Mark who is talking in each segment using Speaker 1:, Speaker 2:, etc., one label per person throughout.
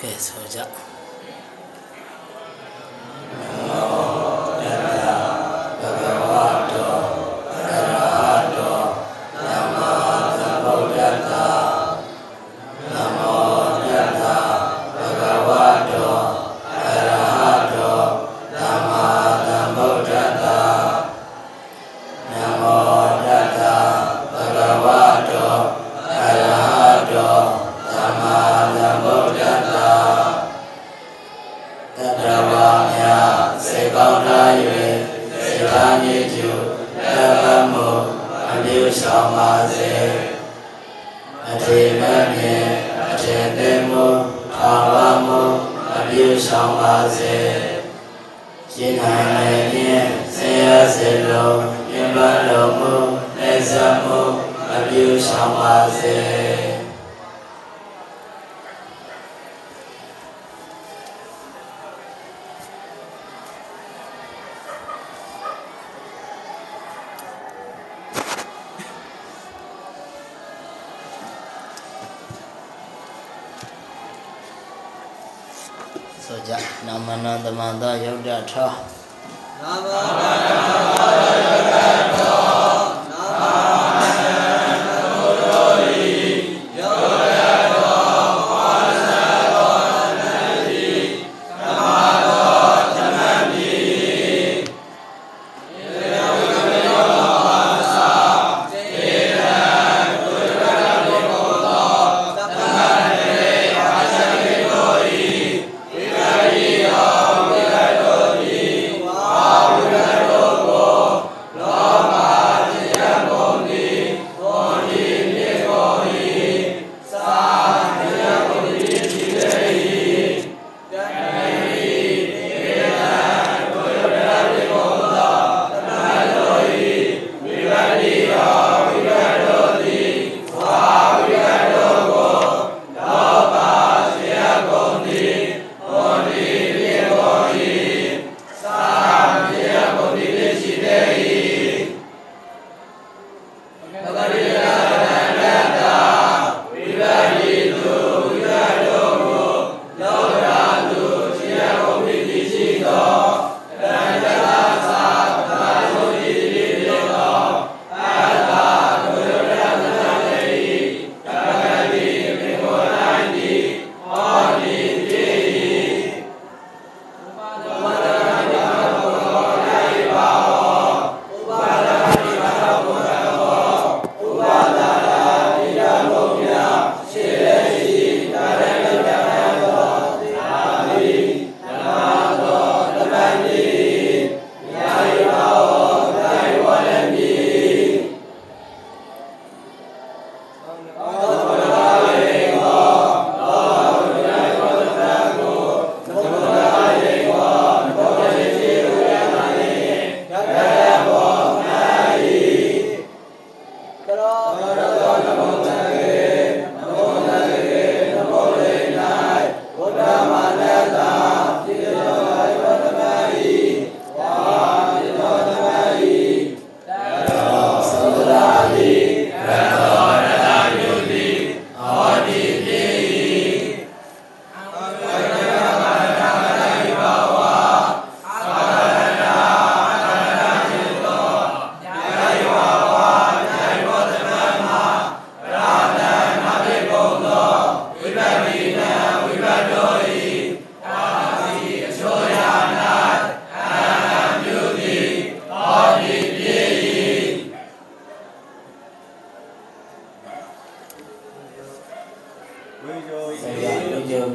Speaker 1: ကဲဆိုကြတ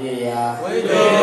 Speaker 1: Yeah.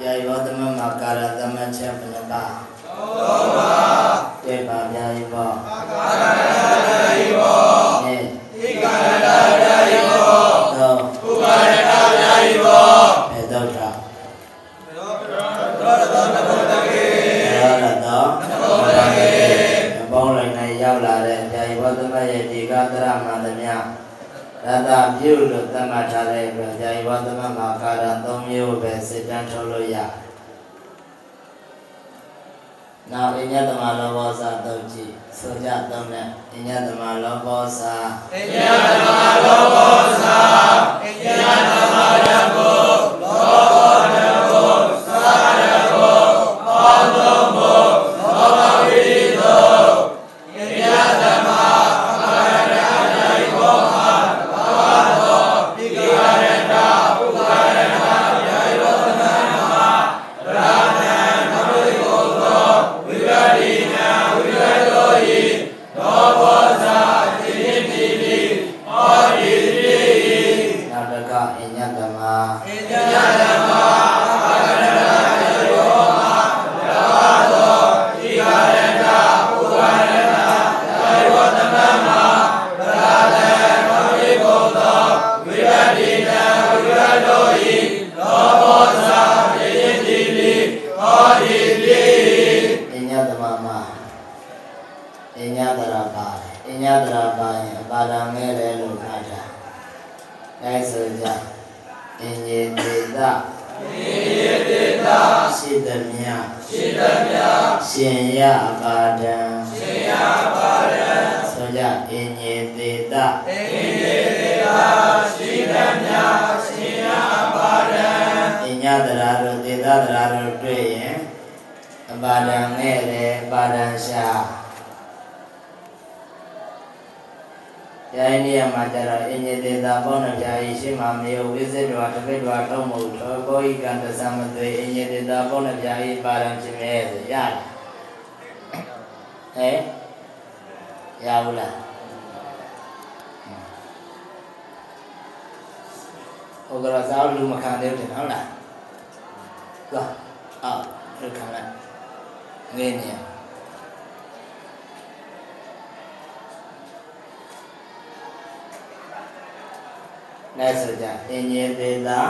Speaker 1: ဗျာယောသမမကာရသမချက်ဘယ်နှပါသောပါ ပြုလို့သတ်မှတ်ထားတဲ့အတွက်ဇာယဝသမမှာကာရ၃မျိုးပဲစစ်တမ်းထုတ်လို့ရနောက်အညတမလောဘောစာတုတ်ကြည့်ဆိုကြသုံးနဲ့အညတမလောဘောစာ
Speaker 2: အညတမလောဘောသာအညတမရဘော အပါ
Speaker 1: ဒံငဲတယ်အပါဒံ
Speaker 2: ရှာယို
Speaker 1: င်းနေရမှာကြတော့အင်ညေတေတာပေါင်းနှပြာဤရှိမှမေယဝိဇ္ဇတောတပိတ္တဝါထုံးမှုထောဘောဤကံတသမသွေအင်ညေတေတာပေါင်းနှပြာဤပါရံဖြစ်မဲ့ဆိုရတယ်ဟဲ့ရဘူးလားဟိုကတော့စားလူမခံသေးဘူးတင်ဟုတ်လားကဲအော်လူခံလိုက် ငင်းနေလဲဆိုကြအင်းကြီးသေးသာ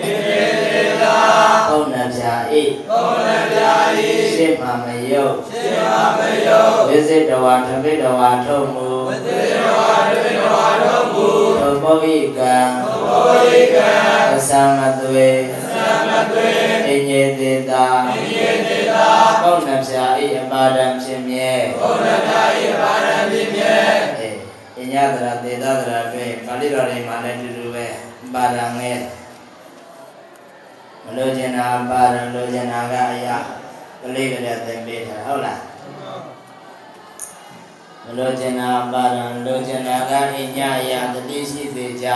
Speaker 2: ယေတေတာ
Speaker 1: ဘုံနှပြာဤ
Speaker 2: သောနပြာယိ
Speaker 1: ရှေ့မှာမယုတ်
Speaker 2: ရှင်မမယော
Speaker 1: ဝိဇ္ဇတဝါသပိတဝါထုံမူ
Speaker 2: ဝတေဝါတေဝါတော်မူ
Speaker 1: သောဘောဤကံ
Speaker 2: ဘောဝိကံ
Speaker 1: အသမသွေ
Speaker 2: သမသွေ
Speaker 1: အင်းကြီးသေးသာ
Speaker 2: ယေ တေတာ
Speaker 1: ဘုံနှပြာဤအပါဒံဖြစ်မြဲ
Speaker 2: သောနပြာယိပါရံပြည့်မြဲ
Speaker 1: အေးပညာတရာသေတတရာတွေ့ပါဠိတော်တွေမှာလည်းတူတူပဲပါရံငဲမလို့ကျင်တာပါရံလို့ကျင်တာကအရာကလေးကလေးသင်ပေးထားဟုတ်လားမလို့ကျင်တာပါရံလို့ကျင်တာကအညအရာတတိရှိသေးကြ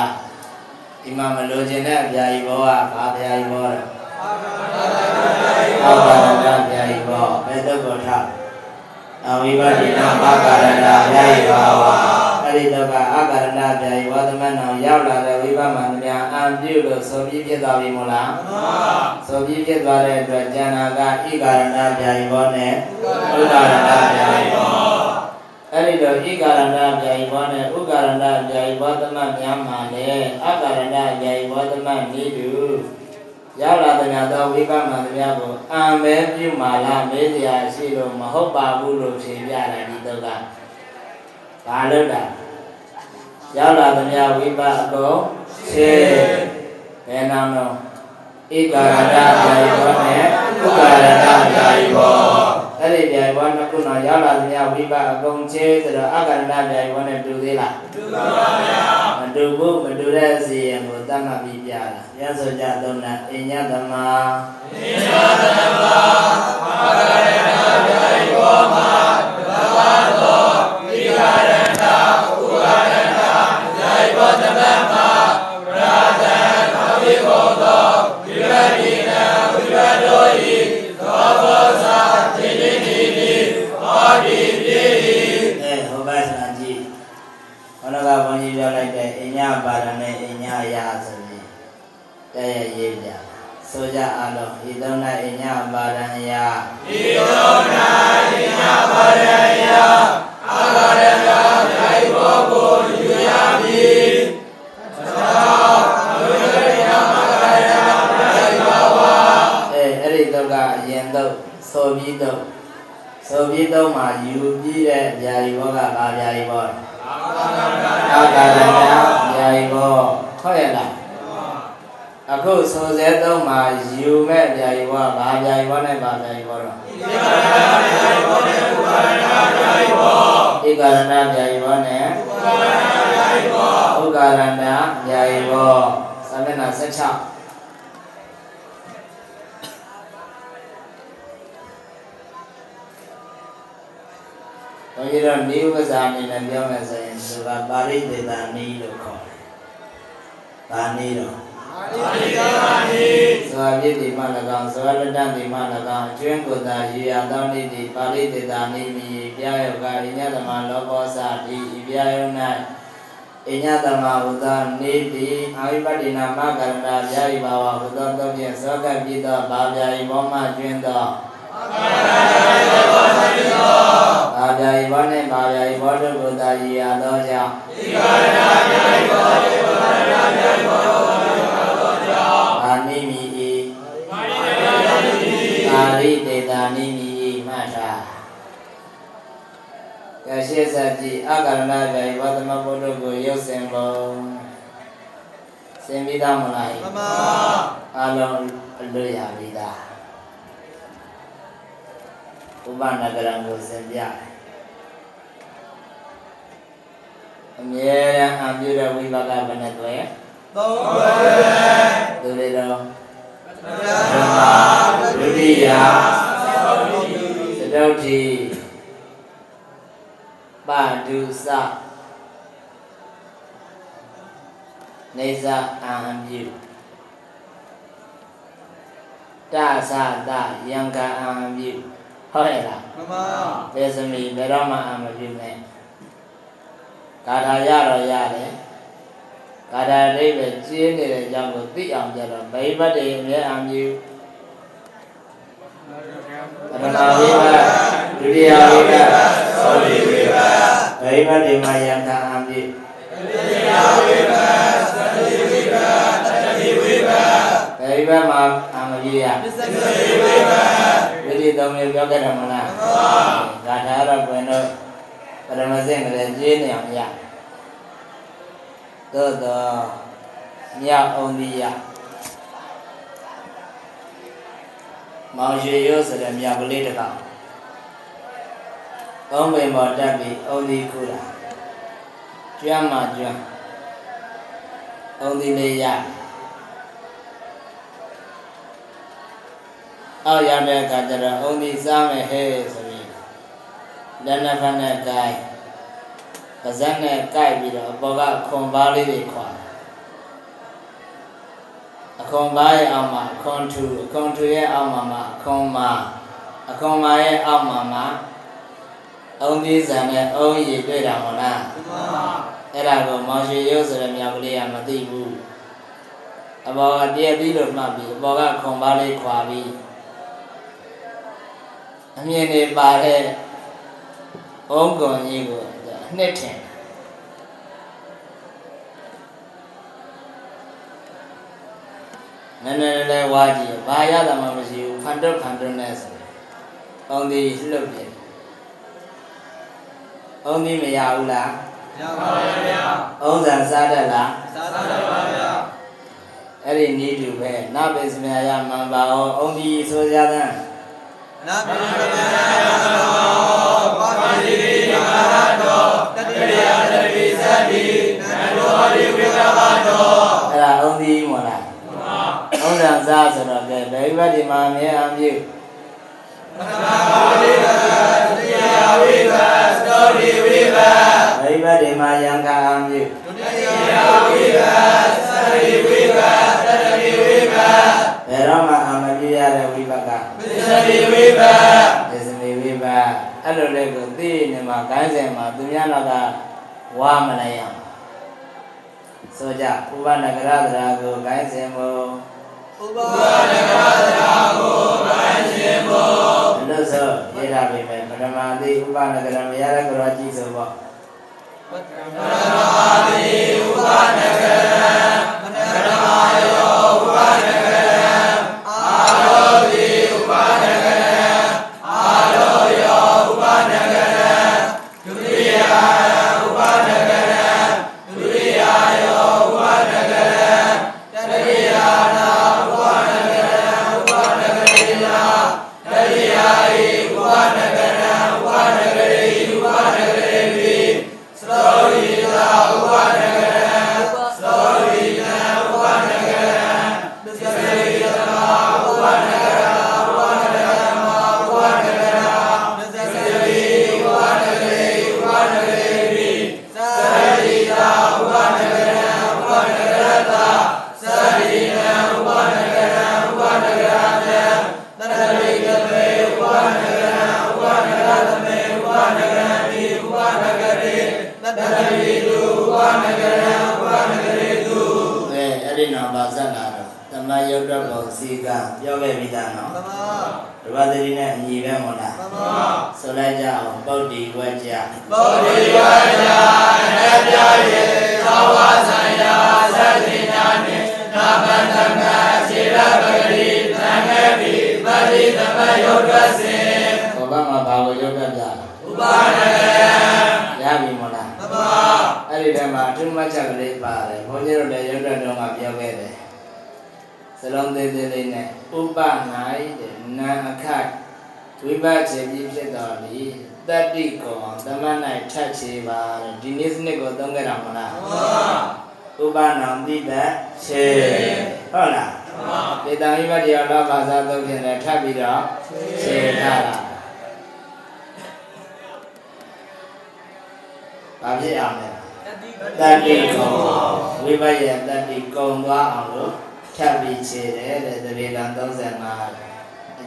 Speaker 1: ဒီမှာမလို့ကျင်တဲ့အပြာကြီးဘောကဘာပြာကြီးဘောလဲ အာပါရဏပြာကြီးဘောဘယ်တော့ကိုထားအဝိပါဒိနာဘာကာရဏပြာကြီးဘောဝါအဲ့ဒီတော့ကအကာရဏပြာယဝသမဏောရောက်လာတဲ့ဝိပမန္တများအံပြုလို့ဆိုပြီးဖြစ်သွားပြီမို့လားဆိုပြီးဖြစ်သွားတဲ့အတွက်ဉာဏကဣကာရဏပြာယဘောနဲ့ဥကာရဏပြာယဘောအဲ့ဒီတော့ဣကာရဏပြာယဘောနဲ့ဥကာရဏပြာယဘောသမများမှာလည်းအကာရဏပြာယဘောသမနေတူ ရောက်လာတဲ့များသောဝိပမန္တများကိုအံပဲပြုမာလားမေးစရာရှိလို့မဟုတ်ပါဘူးလို့ဖြေပြတယ်ဒီတော့ကဘာလို့လဲရောက်လာသမျှဝိပအကုန်ရှင်းဘယ်နာမလို့ဧကာရတဗျာယဘောနဲ့ဥကာရတဗျာယဘော အဲ့ဒီဗျာယဘောနှစ်ခုတော့ရောက်လာသမျှဝိပအကုန်ရှင်းဆိုတော့အကာရတဗျာယဘောနဲ့တူသေးလား
Speaker 2: တူပါဗျာ
Speaker 1: မတူဘူးမတူတဲ့စီရင်ကိုတတ်မှတ်ပြီးပြတာရသောကြသုံးနာအညတမ
Speaker 2: နိယတမအာရဏဗျာယောမှာ
Speaker 1: ဆိုကြအလုံးဤသုံး၌အညပါရံယ
Speaker 2: ဤသောနာဣညာပါရယအာဂရဏဓိုင်ဘောကိုယူရမည်သောအဝိရယမဂရဏဓိုင်ဘောဝါ
Speaker 1: အဲအဲ့ဒီတော့ကအရင်တော့ဆိုပြီးတော့ဆိုပြီးတော့မှယူပြီးတဲ့ဗျာဒီဘောကဘာဗျာဒီဘောအာကာရဏဗျာဒီဘောဟုတ်ရဲ့လား အခုဆိုစေတော့မှယူမဲ့ဗျာဒီဘောကဘာဗျာဒီဘောနဲ့ဘာဗျာဒီဘောတော့ဧကရဏဗျာဒီဘောနဲ့ဥက္ကာရဏဗျာဒီဘောစာမျက်နှာ16ဘုန်းကြီးတို့နိဥပဇာအနေနဲ့ပြောမယ်ဆိုရင်သူကပါရိသေတနိလို့ခေါ်တယ်။ဒါနိတော့
Speaker 2: အာရိကမာနိ
Speaker 1: ဇောပြည့်တိမ၎င်းဇောလတ္တတိမ၎င်းအကျွင်းကိုယ်သာရေရသောနိတိပါရိသေတနိမိပြာယောကဣညတမလောဘောဇတိဤပြာယော၌ဣညတမဟုသောနေတိအာဝိပတ္တိနာမကရဏဗျာယိဘာဝဟုသောသောဖြင့်ဇောကပိသောဘာဗျာယိဘောမှကျွင်းသောဘာဗျာယိဘောနှင့်ဘာဗျာယိဘောတို့ကိုသာရေရသောကြောင့်အာ နိမိဤမှတ်တာကရှိစတိအကရဏဗျာယိဘောသမဘုဒ္ဓကိုရုပ်စင်ပုံစင်ပြီးသားမလား
Speaker 2: မမ
Speaker 1: အလုံးအလွတ်ရပြီးသားဥပနဂရံကိုစင်ပြတယ်အမြဲတမ်းအပြုတဲ့ဝိပါကဘယ်နဲ့တွေ့
Speaker 2: သုံးဝဲ
Speaker 1: သူတွေတော့
Speaker 2: ဗျာ
Speaker 1: ဓမ္မဒုတိယ သတုဋ္ဌိပါဒုစနေဇာအာဟံပြုတသတယံကာအာဟံပြုဟုတ်ရဲ့လား
Speaker 2: မမ
Speaker 1: ဘယ်သမီးဘယ်တော့မှအာမပြုနဲ့ကာထာရတော့ရတယ်ကာထာအိဗယ်ကျင်းနေတဲ့အကြောင်းကိုသိအောင်ကြတော့ဗိဗတ်တွေအမြဲအာပြုပ ထမဝိဘတ်ဒုတိယဝိဘတ်
Speaker 2: သောတိဝိပါ
Speaker 1: ဗိဗတ်တွေမှာယံကာအာပြု
Speaker 2: တရားဝိပါသတိဝိပါတတိဝိပါ
Speaker 1: ဗိဗတ်မှာအာမပြုရ
Speaker 2: ပစ္စတိဝိပါ
Speaker 1: ဝိတိသုံးမျိုးပြောခဲ့တယ်မလားကာထာတော့ဘယ်တော့ပထမစဉ်ကလေးကျင်းနေအောင်ရသို့တော့မြောက်အောင်ဒီရ မောင်ရွှေရိုးဆိုတဲ့မြောက်ကလေးတစ်ကောင်ကောင်းပင်ပေါ်တက်ပြီးအုံဒီခူတာကျွမ်းမှကျွမ်းအုံဒီလေးရအောက်ရောက်တဲ့အခါကျတော့အုံဒီစားမယ်ဟဲ့ဆိုပြီးလက်နဲ့ဖက်နဲ့ကိုင်းပါဇက်နဲ့ကိုက်ပြီးတော့အပေါ်ကခွန်ပါးလေးတွေခွာအ ခွန်ပါးရဲ့အောက်မှာအခွန်ထူအခွန်ထူရဲ့အောက်မှာမှာအခွန်မာအခွန်မာရဲ့အောက်မှာမှာအုံဒီဇံနဲ့အုံးရည်တွေ့တာမဟုတ်လား
Speaker 2: မမ
Speaker 1: အဲ့ဒါကိုမောင်ရွှေရုပ်ဆိုတဲ့မြောက်ကလေးကမသိဘူးအပေါ်ကတည့်ပြီးလို့မှတ်ပြီးအပေါ်ကခွန်ပါးလေးခွာပြီးအမြင်တွေပါတဲ့အုံးကွန်ကြီးကိုနှစ်ထင် နည်းနည်းလေးဝါကြည့်ဘာရတာမှမရှိဘူးဖန်တုတ်ဖန်တုတ်နဲ့ဆိုအုံးဒီလှုပ်တယ်အုံးဒီမရဘူးလား
Speaker 2: ရပါဗျာ။
Speaker 1: ဥဇံစားတတ်လား
Speaker 2: သာသနာပါဗျာ။
Speaker 1: အဲ့ဒီနည်းတူပဲနဘေစမြာယမံပါဟောအုံဒီဆိုကြတဲ့
Speaker 2: နာပိပဒနောပါတိ
Speaker 1: ဥဇံစားဆိုတော့ပဲဘယ်ဘက်ဒီမှာအမြဲအမြု
Speaker 2: နာပါတိကတတိယဝိကသောတိဝိက
Speaker 1: ဘယ်ဘက်ဒီမှာယံကာအမြု
Speaker 2: ဒုတိယဝိကသတိဝိကတတိဝိက
Speaker 1: ဘယ်တော့မှအာမပြုရတဲ့ဝိပက
Speaker 2: ပစ္စတိဝိက
Speaker 1: ဒေသမေဝိပအဲ့လိုလေးကိုသိနေမှာဂိုင်းစဉ်မှာသူများတော့ကဝါမနိုင်ရအောင်ဆိုကြဥပနဂရသရာကိုဂိုင်းစဉ်မို့
Speaker 2: ဥပဒကရာကိုပိုင်ခြင်းဖို့
Speaker 1: လို့ဆိုရေးတာပဲပထမသည်ဥပနကရမရရကရောကြည့်ဆိုပေါ့
Speaker 2: ပထမတိဥပဒကရာ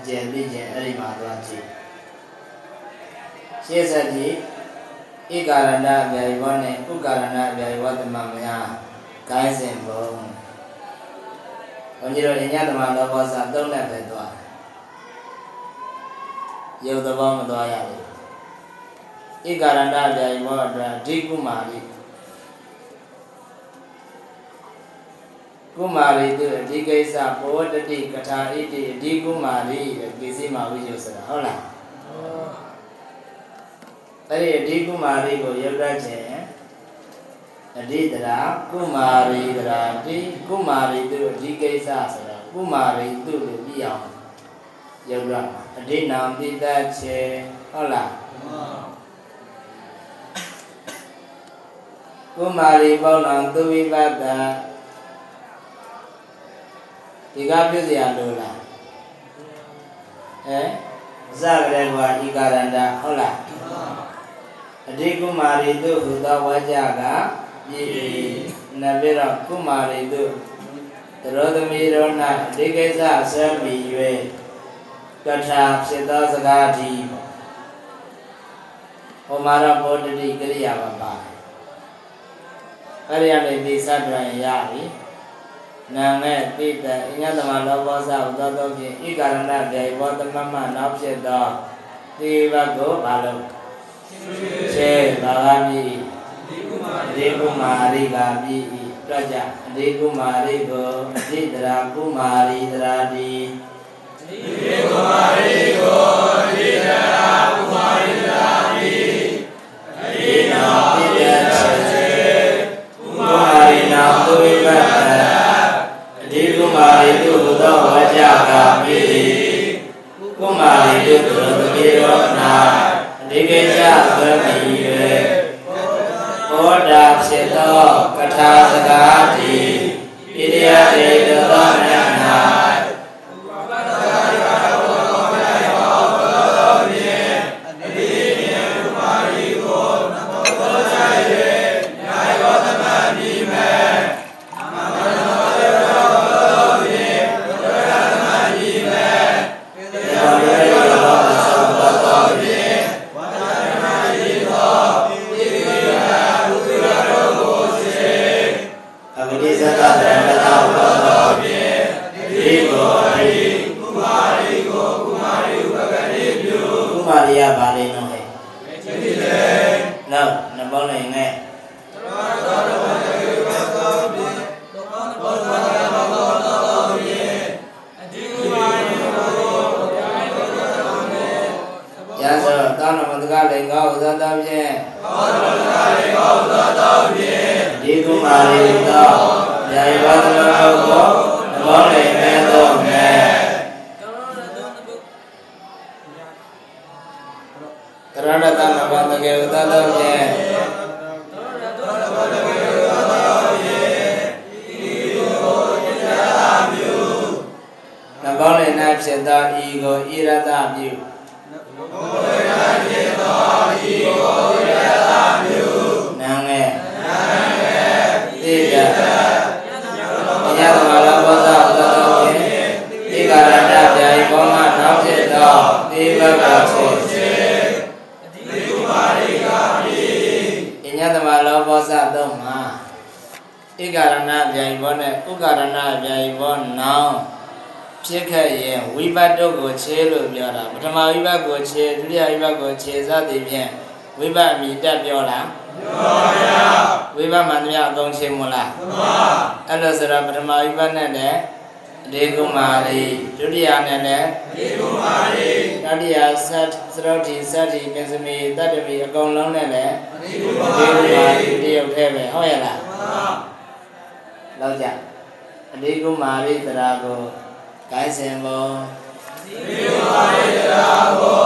Speaker 1: ကျယ်သိခြင်းအဲ့ဒီမှာသွားကြည့်ရှေ့ဆက်ကြည့်ဧကာရဏအပြာယဝနဲ့ဥကာရဏအပြာယဝတမမယကိုင်းစဉ်ဘုံဘုန်းကြီးတို့အညတမလောဘောစာသုံးလက်ပဲသွားရုပ်သဘောမသွားရဘူးဧကာရဏအပြာယဝအတွက်ဓိကုမာရိ ကုမာရိသူအဓိကိစ္စဘောတတိကထာဣတိအဓိကုမာရိတဲ့ကိစီမာဝိယုဆိုတာဟုတ်လားအဲ့ဒီအဓိကုမာရီကိုရုပ်တတ်ခြင်းအဓိတရာကုမာရီတရာဒီကုမာရီသူအဓိကိစ္စဆိုတော့ကုမာရီသူလို့ပြီးအောင်ရုပ်ရမှာအဓိနာံတိတတ်ခြင်းဟုတ်လားကုမာရီပေါဏံသူဝိပတ္တ ဒီကပြုစရာလိုလားဟဲ့ဇဂရေဝါဤကာရန္တဟုတ်လားအဓိကုမာရီတို့ဟူသောဝါကြကပြည့်နဗေရကုမာရီတို့တရောသမီးရော၌အဓိကိစ္စဆက်ပြီး၍ကထာဖြစ်သောစကားဒီဟောမာရဘောတတိကရိယာပါပါအဲ့ဒီအနေပြီးစတွင်ရပြီ နာမဲ့တိတအညတမလောဘောဇဝသောသောဖြင့်ဤကာရဏပြေဘောသမမနောက်ဖြစ်သောဒီဘတ်ကိုဘာလို့ခြေဘာဂမိဒီကုမာရိကမိတွက်ကြဒီကုမာရိကိုအတိတရာကုမာရိတရာတိ
Speaker 2: ဒီကုမာရီကိုဒီတရာကုမာရီ
Speaker 1: ဒီကိစ္စသမိ၍ဘောဓာဖြစ်သောကထာစကားတိပိရိယတေ တ်သရုတ်တိသတ္တိပင်စမီတတ္တမီအကုန်လုံးနဲ့လည်းဒေကုမာရီတရုတ်ထဲပဲဟုတ်ရဲ့လားမှန်ပါလောက်ကြအဒေကုမာရီတရားကိုကိုင်းစင်ဘောအ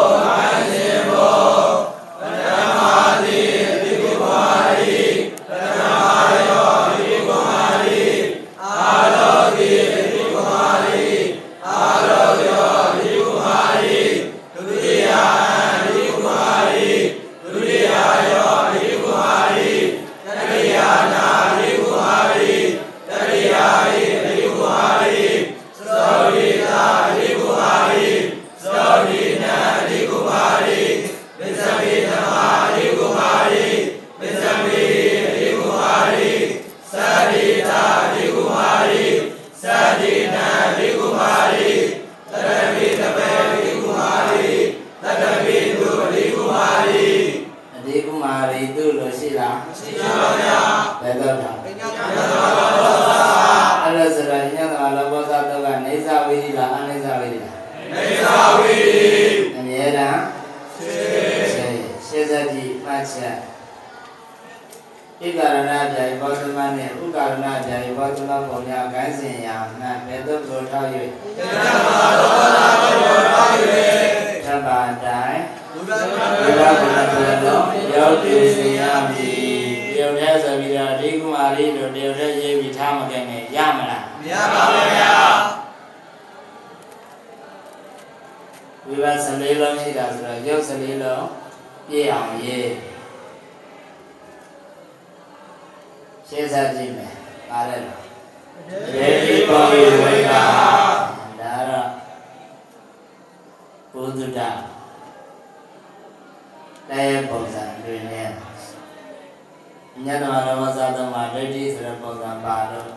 Speaker 1: တမတော်ဝဇာတော်မှာဒိဋ္ဌိဆိုတဲ့ပုံစံပါတော့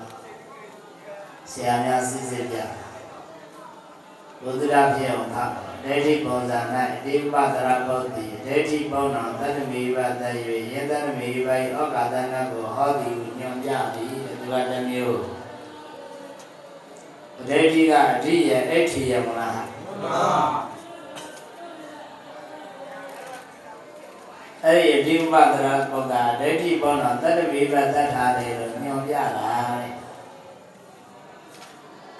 Speaker 1: ဆရာများစစ်စစ်ပြဘုဒ္ဓတာဖြစ်အောင်ထားဒိဋ္ဌိပုံစံ၌အတိပသရပုဒ်တိဒိဋ္ဌိပုံတော်တတ္တမေဘတ၍ယတ္တမေဘ၏ဩကာသနာကိုဟောသည်ညွန်ပြသည်သူကတစ်မျိုးဒိဋ္ဌိကအဋ္ဌိယအဋ္ဌိယမလား အဲ့ဒီဒီဥပဒရာပုဒ်ကဒိဋ္ဌိပေါင်းတော့တတ္တဝိပသတ္ထာတယ်လို့ညွှန်ပြတာတဲ့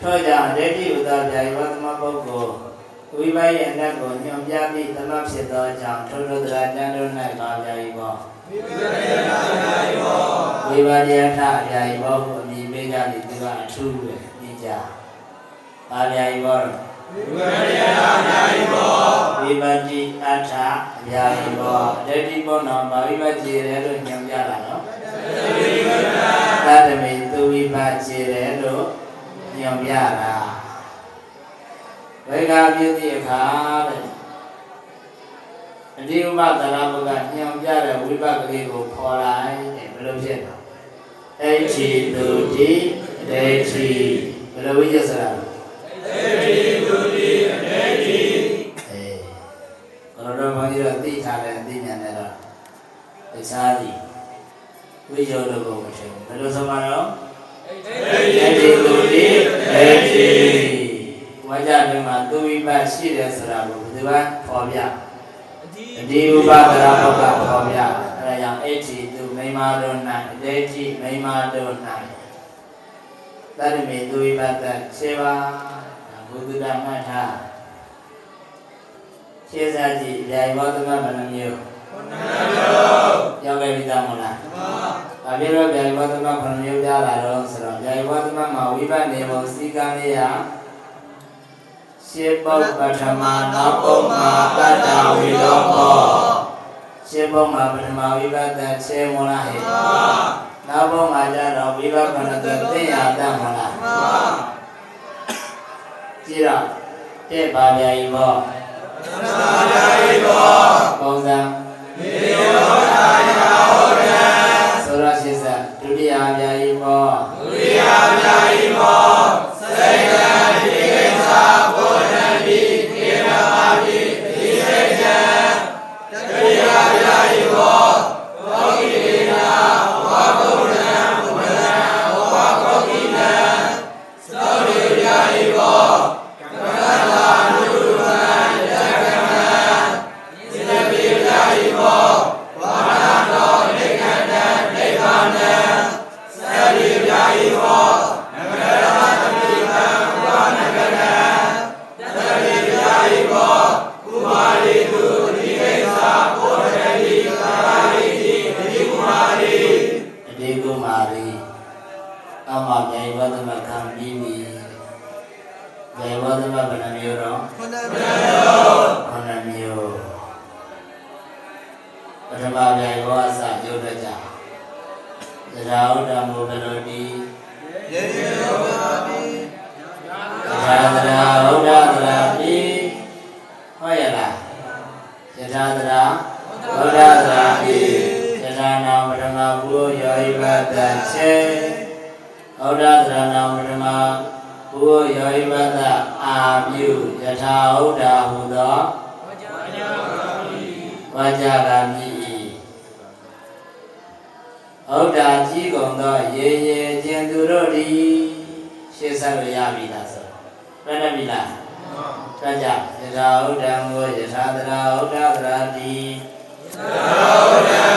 Speaker 1: ထို့ကြောင့်ဒိဋ္ဌိဥဒ္ဒဗျာယဝသမပုဂ္ဂိုလ်ဝိပယအနတ်ကိုညွှန်ပြပြီးသမဖြစ်သောကြောင့်ထိုလိုတရာကျမ်းတို့၌ပါဗျာယဘောဝိပယထဗျာယဘောကိုအမည်ပေးကြသည်သူကအထူးပဲပြီး ကြပါဗျာယဘောတော့ဝိပတိအဋ္ဌအဗျာယဘောဒိဋ္ဌိဘောနောမာဝိပတိရဲလို့ညွှန်ပြတာနော်သတ္တမေသူဝိပတိရဲလို့ညွှန်ပြတာဝေကပြုသည့်အခါတဲ့အဒီဥပဒရာဘုကညွှန်ပြတဲ့ဝိပကလေးကိုခေါ်လိုက်တဲ့ဘယ်လိုဖြစ်လဲအဋ္ဌိတုတိဒိဋ္ဌိဘယ်လိုဝိ သေတိသူတိအနေတိအေးဘုရားဘုန်းကြီးတို့သိထားတဲ့အသိဉာဏ်နဲ့တော့တခြားစီဝိဇ္ဇာလိုပုံမထင်ဘယ်လိုဆိုမှာတော့သေတိသူတိအနေတိဝါကြမြမှာသူဝိပတ်ရှိတယ်ဆိုတာကိုဘယ်သူကပေါ်ပြအဒီဥပဒရာဘောကပေါ်ပြအဲဒါကြောင့်အဲ့ဒီသူမိမာတို့၌အတေတိမိမာတို့၌သတ္တမေသူဝိပတ္တ7ပါး လူပိတာမှတ်ထားရှင်းစားကြည့်ဗျာယောသမဘဏ္ဍမျိုးဘဏ္ဍမျိုးရောက်ခဲ့ပြီသားမလားမှန်ပါဗျာယောဗျာယောသမဘဏ္ဍမျိုးကြားလာတော့ဆိုတော့ဗျာယောသမမှာဝိပဿနာပုံစီကံလေးရာရှင်းပုတ်ပထမနောက်ပုံမှာတတဝိလောကောရှင်းပုံမှာပထမဝိပဿနာရှင်းမလားဟဲ့နောက်ပုံမှာကြတော့ဝိပဿနာသိရတတ်မလား
Speaker 2: မှန်ပါ ပြည့်တော့တဲ့ပါ
Speaker 1: ဗျာဤမောသနာပါဗျာဤမော
Speaker 2: ပုံ
Speaker 1: စံမေယောသာယောံကိုယထာတရာ
Speaker 2: ဥဒ္ဒရာတိသာဝတ္တ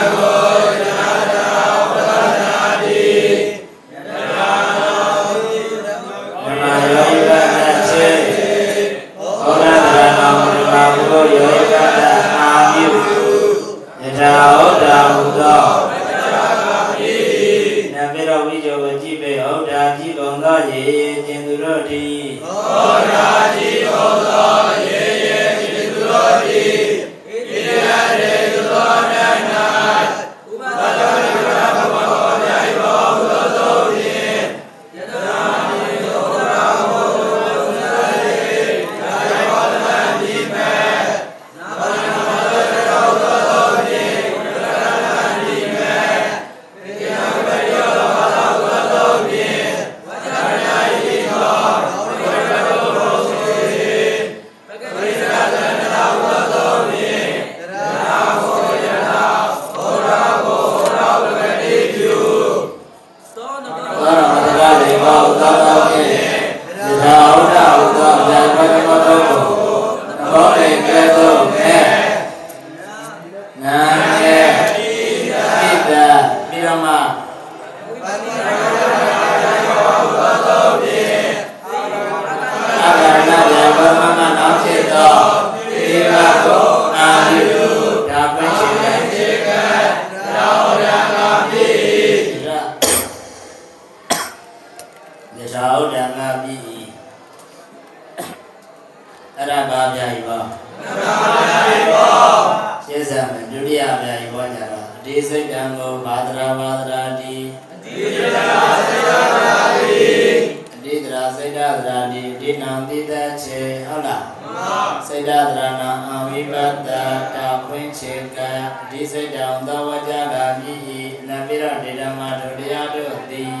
Speaker 1: မြည်ဤအနံပိရဒေဓမ္မတို့တရားတို့သည်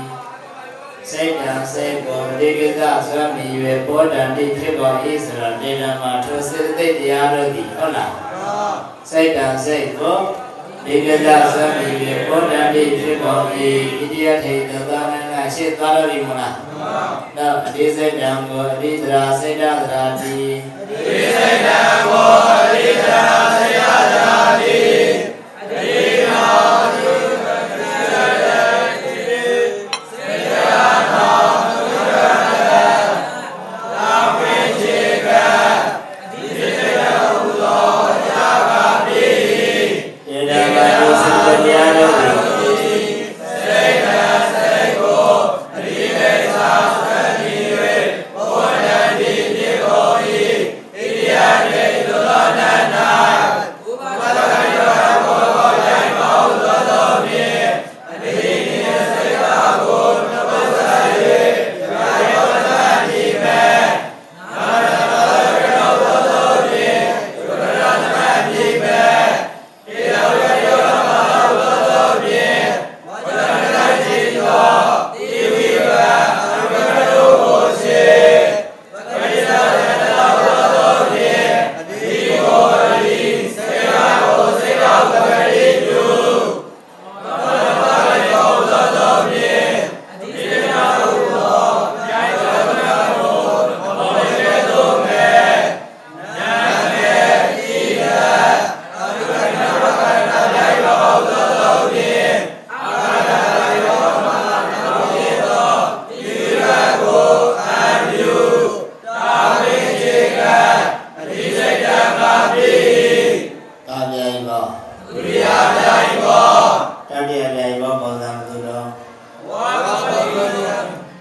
Speaker 1: စိတ်တံစိတ်ပေါ်ဒေကကဆွမ်းမြည်၍ပေါ်တံတိဖြစ်ပေါ်ဤဆိုတော့ဒေဓမ္မထိုစေတသိက်တရားတို့သည်ဟုတ်လားစိတ်တံစိတ်ကိုဒေကကဆွမ်းမြည်၍ပေါ်တံတိဖြစ်ပေါ်ဤဣတိယထေသသနာကရှေ့သွားလို့ဒီမလားနောက်အတိစိတ်တံကိုအတိတရာ
Speaker 2: စိတ်တရာတိအတိစိတ်တံကိုအတိတရာစိတ်တရာတိ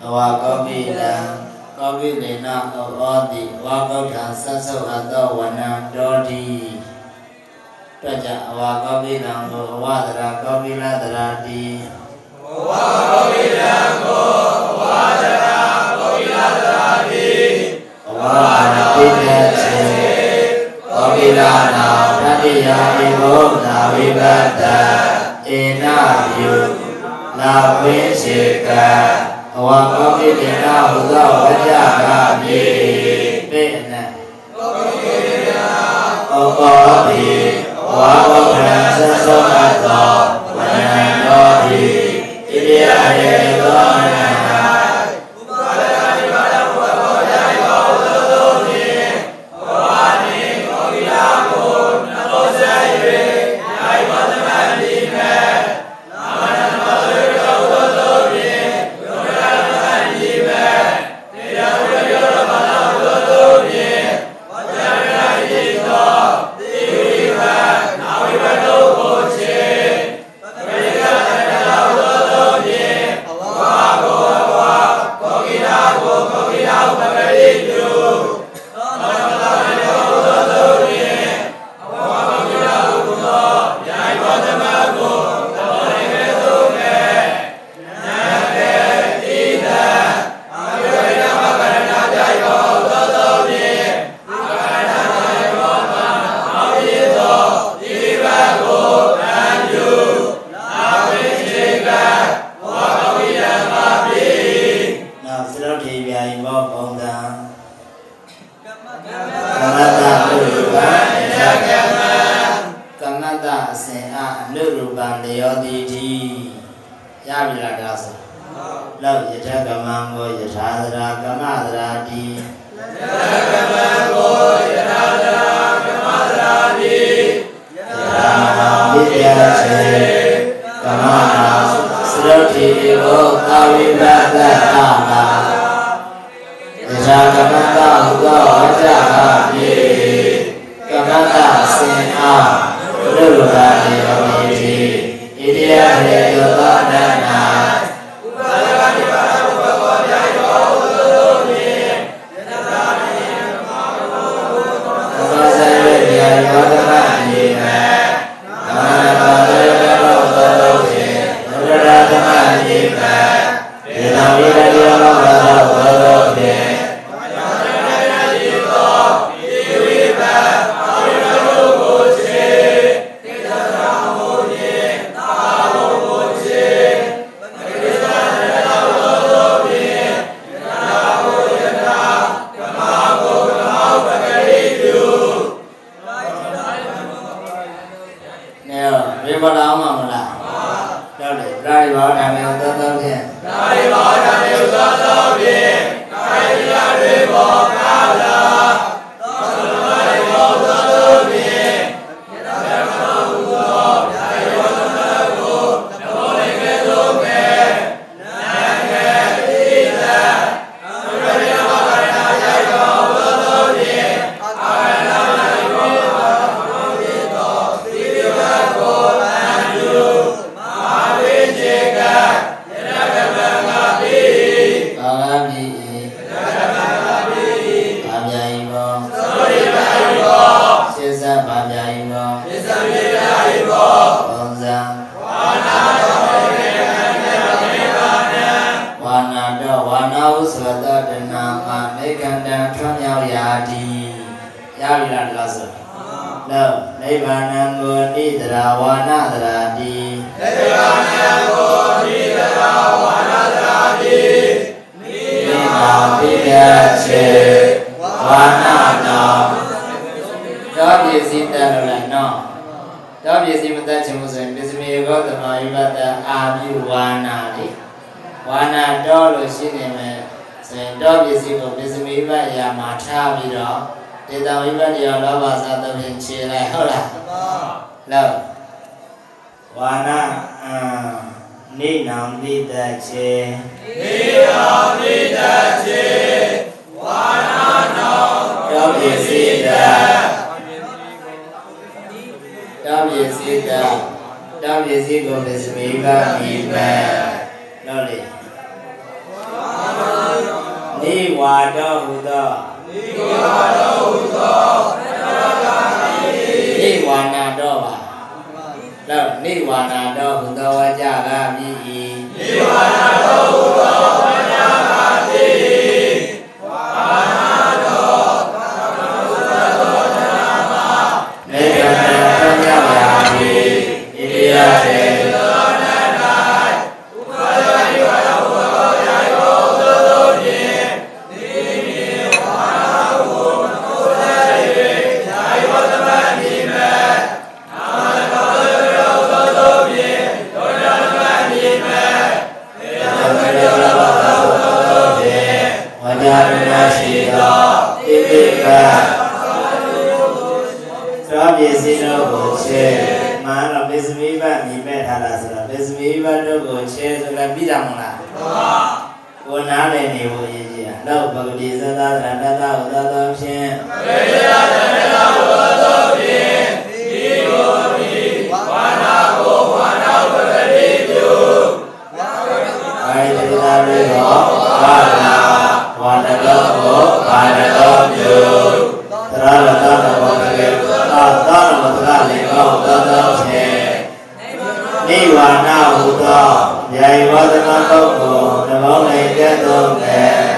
Speaker 2: အဝါကောပိ
Speaker 1: နံကောပိနေနဩတိဝါကောထံသစ္ဆုအတောဝနံတောတိတွေ့ကြအဝါကောပိနံကိုအဝဒရာကောပိလဒရာတိ
Speaker 2: ဝါကောပိယံကိုဝါဒရာကောပိလသရာတိ
Speaker 1: အဝါရပိတ္တေကောပိလနာတတိယဧဘောနာဝိပတ္တဧနာပြုနာဝိစေက အဝါကောပိတေနဟူသောဝကြကမြေပိနံ
Speaker 2: ကောပိယံ
Speaker 1: ဩဘောတိဝါဘောဗရံသစ္သောအတ္တောဝနံတောတိဣတိယရေသောနံ ဝါနာတရာတိ
Speaker 2: နိဗ္ဗာန်ကိုဒီတရာဝါနာတရာတိနိ
Speaker 1: နိဗ္ဗာန်ပြည့်ရချေဝါနာနောတော့ပြည့်စည်တယ်လို့လည်းနော်တော့ပြည့်စည်မတတ်ချင်ဘူးဆိုရင်ပစ္စမေဂောတမယုဘတအာပြုဝါနာလေဝါနာတော့လို့ရှိနေမယ်ဆိုရင်တော့ပြည့်စည်ကိုပစ္စမေဘရာမှာထားပြီးတော့ဒေတာဝိပတ္တရောလောဘသာသဖြင့်ခြေလိုက်ဟုတ်လားလောက် ဝါနာအာနေနံပိတချေ
Speaker 2: နေယာပိတချေဝါနာတော်
Speaker 1: တောပြည့်စည်တာတောပြည့်စည်တာတောပြည့်စည်ကိုပစ္စမေဘမိပဲလောက်လေနေဝါတော့ဟူသော
Speaker 2: ဒီဝါတော်ဟူသော
Speaker 1: နေဝါနာတော့ပါ လောက်နေဝါနာတော့ဟူသောဝါကြကမြည်၏
Speaker 2: ဒီဝါနာတော် ပ
Speaker 1: စ္စမိဘတို့ကိုချေဆိုလည်းပြီးတာမလားကိုနားလည်းနေဖို့ရည်ကြီးတာလောက်ပဂတိသသရတတဥဒသောဖြင့်
Speaker 2: ပေယသမေသောသောသောဖြင့်ဒီလိုဒီဝါနာကိုဝါနာပဂတိပြု
Speaker 1: ဝိတကတာရေဟောဘာနာဝါတကောကိုဘာတကောပြုသရလတတဘောကေသာသာရမတကလေကောသောသောဖြင့် နိဗ္ဗာန်ဟုသောယာယဝသနာပုဂ္ဂိုလ်သဘောလေးကဲ့သို့နဲ့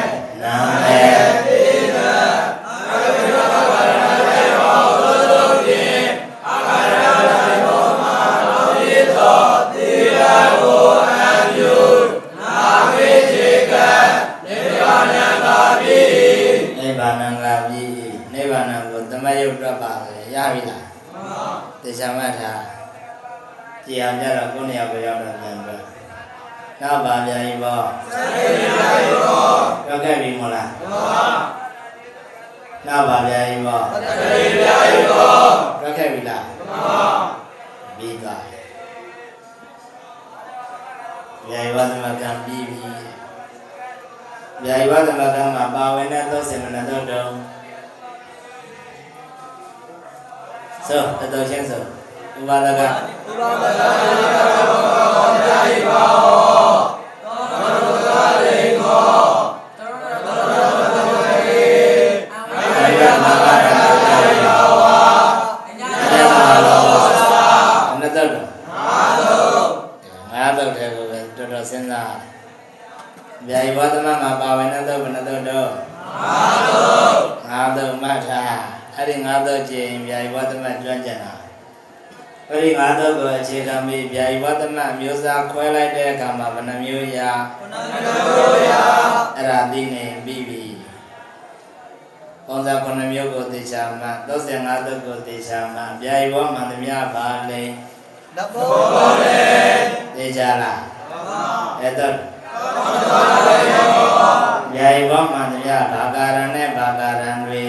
Speaker 1: ရဏနဲ့ဘာကာရံတွေ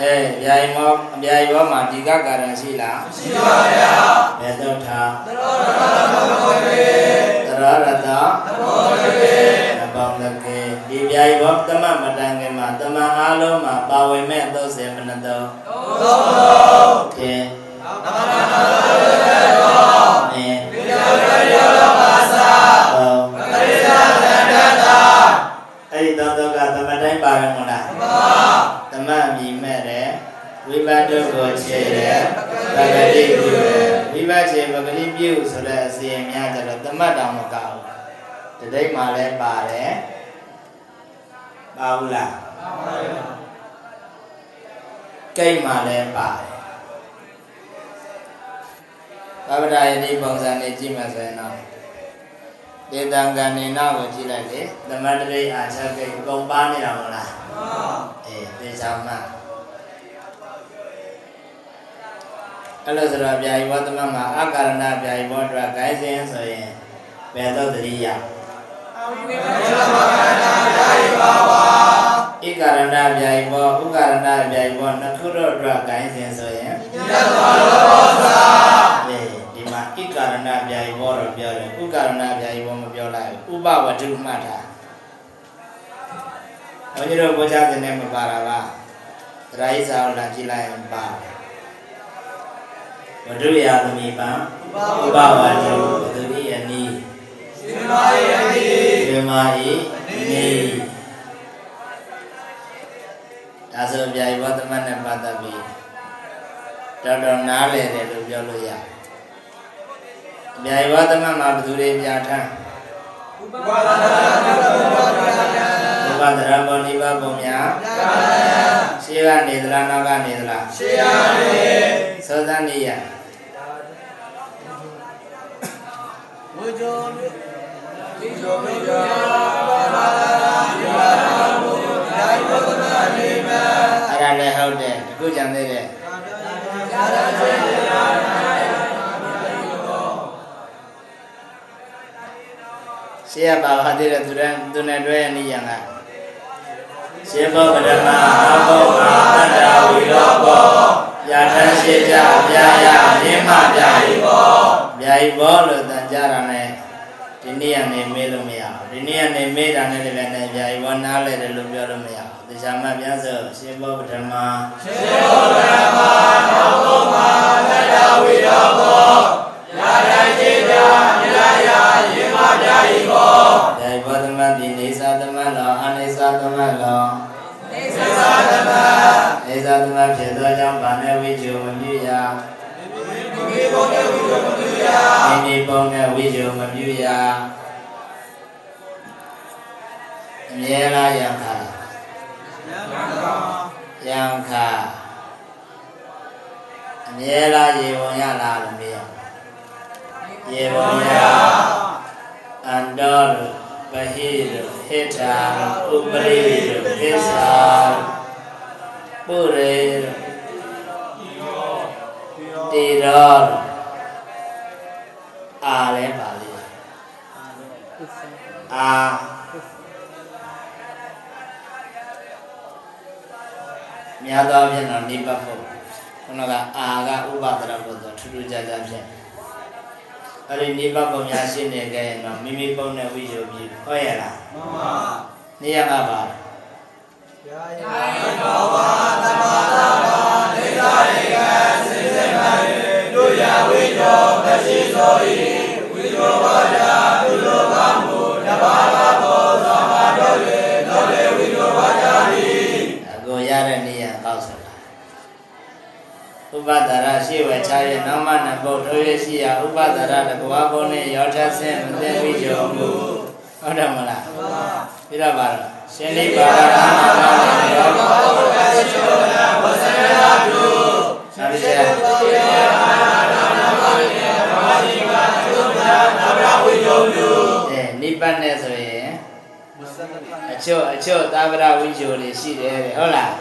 Speaker 1: အဲဗျာယဝဗျာယဝမှာဒီကကာရံရှိလားရှိပါဗျာဘယ်တော့ထားသရရတသဘောတကေသဘောတကေဒီဗျာယဝသမမတန် ကိတ်မှာလည်းပါတယ်သဗ္ဗဒါယတိပုံစံနဲ့ကြည့်မှဆိုရင်တော့ဒေတံကဏ္ဍိနာကိုကြည့်လိုက်လေသမတရိအာချက်ကိတ်ကုန်ပါနေတာမဟုတ်လား
Speaker 2: ပါ
Speaker 1: အေးသေချာမှအဲ့လိုဆိုတော့ဗျာယီဘောသမမှာအကာရဏဗျာယီဘောအတွက်ဂိုင်းစင်းဆိုရင်ဘယ်တော့တတိယ
Speaker 2: အဝိဝေမယမကနာယာယပါဝါ
Speaker 1: ဧကာရဏဗျာယီဘောဥကာရဏဗျာယီဘောနှစ်ခုတော့အတွက်ဂိုင်းစင်းဆိုရင်
Speaker 2: ယတဝလောဘောသာ
Speaker 1: လေဒီမှာဧကာရဏဗျာယီဘောတော့ပြောတယ်ဥကာရဏဗျာယီဘောမပြောလိုက်ဘူးဥပဝတ္ထုမှတ်တာဘုန်းကြီးတို့ဘုရားရှင်နဲ့မပါတာပါသရာဣစာကိုလာကြည့်လိုက်ရင်ပါတယ်ဝတ္ထုရာသမီးပံဥပဝတ္ထုပသူရိယနီ
Speaker 2: ရှင်မယေတိ
Speaker 1: ဝေမာဟိနေ ဒါဆိုဗျာယဝတ္တမနဲ့ပတ်သက်ပြီးတော်တော်နားလည်တယ်လို့ပြောလို့ရတယ်ဗျာယဝတ္တမမှာဘသူတွေပြဋ္ဌာန်း
Speaker 2: ဥပါဒနာနတဘောဓာယံ
Speaker 1: ဥပဒရဘောနိဗ္ဗာန်ပုံများ
Speaker 2: ယံ
Speaker 1: ရှေးကနေသလားနောက်ကနေသလား
Speaker 2: ရှေယနေ
Speaker 1: သောသနိယ
Speaker 2: ဝုဇောတိဇောမေယပါဒနာယပါဒနာဘုရားယဝတနာနေမ
Speaker 1: အဲ့ဒါလည်းဟုတ်တယ်အခုကြံသေးတယ်
Speaker 2: ယာရစေယ
Speaker 1: ရှေးကပါပါသေးတယ်သူတန်းသူနဲ့တွဲရနေရံကရှေးဘောပဒမအဘောမာတတ္တဝီရောဘောယာထရှိကြဗျာယမြင်းမဗျာဤဘောဗျာဤဘောလို့တန်ကြတာနဲ့ဒီနေ့ကနေမေးလို့မရဘူးဒီနေ့ကနေမေးတာနဲ့လည်းနဲ့ဗျာဤဘောနားလဲတယ်လို့ပြောလို့မရဘူး တရားမှပြန်ဆိုရှေးဘောပဒမ
Speaker 2: ရှေယောဓမ္မာနောဘောမာတတဝိရောဘောယာရစေယမြာယယေမပြာဤဘော
Speaker 1: ဗျာဤဘောသမတိနေသာသမလောအနေသာသမလော
Speaker 2: နေသသာသမ
Speaker 1: နေသာသမဖြစ်သောကြောင့်ဗာနေဝိဇ္ဇုမပြုရ
Speaker 2: မိဘုံတေဝိဇ္ဇမတုယ
Speaker 1: မိမိပုံနဲ့ဝိဇ္ဇုမပြုရအမြဲလားယံခါ ယံခါအမြဲလားရေဝင်ရလားလို့မေးရရေဝင်ရအန္တောလို့ပဟိလို့ဟိထာလို့ဥပရိလို့ဟိသာပုရေလို့တေရောလို့အာလဲပါလိမ့်အာ များသောဖြင့်တော့နိဗ္ဗာန်ဖို့ခုနကအာကဥပဒရဘုဒ္ဓထူးထူးခြားခြားဖြင့်အဲ့ဒီနိဗ္ဗာန်ပုံများရှင်းနေကြရင်တော့မိမိပုံနဲ့ဝိဇ္ဇုပြီးဟောရလား
Speaker 2: မမ
Speaker 1: နေရမှာပါ
Speaker 2: ယာယဘောဝါသမတာဘာနေသာရေကစေစေမရေဒုယဝိဇ္ဇောမရှိသောဤ ရ
Speaker 1: ရှိဝေချာရဲ့နောက်မှနဘုတ်ထိုးရရှိရာဥပဒရတကွာဘုံနဲ့ရောထဆင်းမသိဝိဇ္ဇုမှုဟုတ်တယ်မလားပြီးတော့ပါတော့ရှင်နိဗ္ဗာန်နာနာနာရောသာတိကျအဲနိဗ္ဗာန်နဲ့ဆိုရင်အချို့အချို့သာဝရဝိဇ္ဇုတွေရှိတယ်တဲ့ဟုတ်လား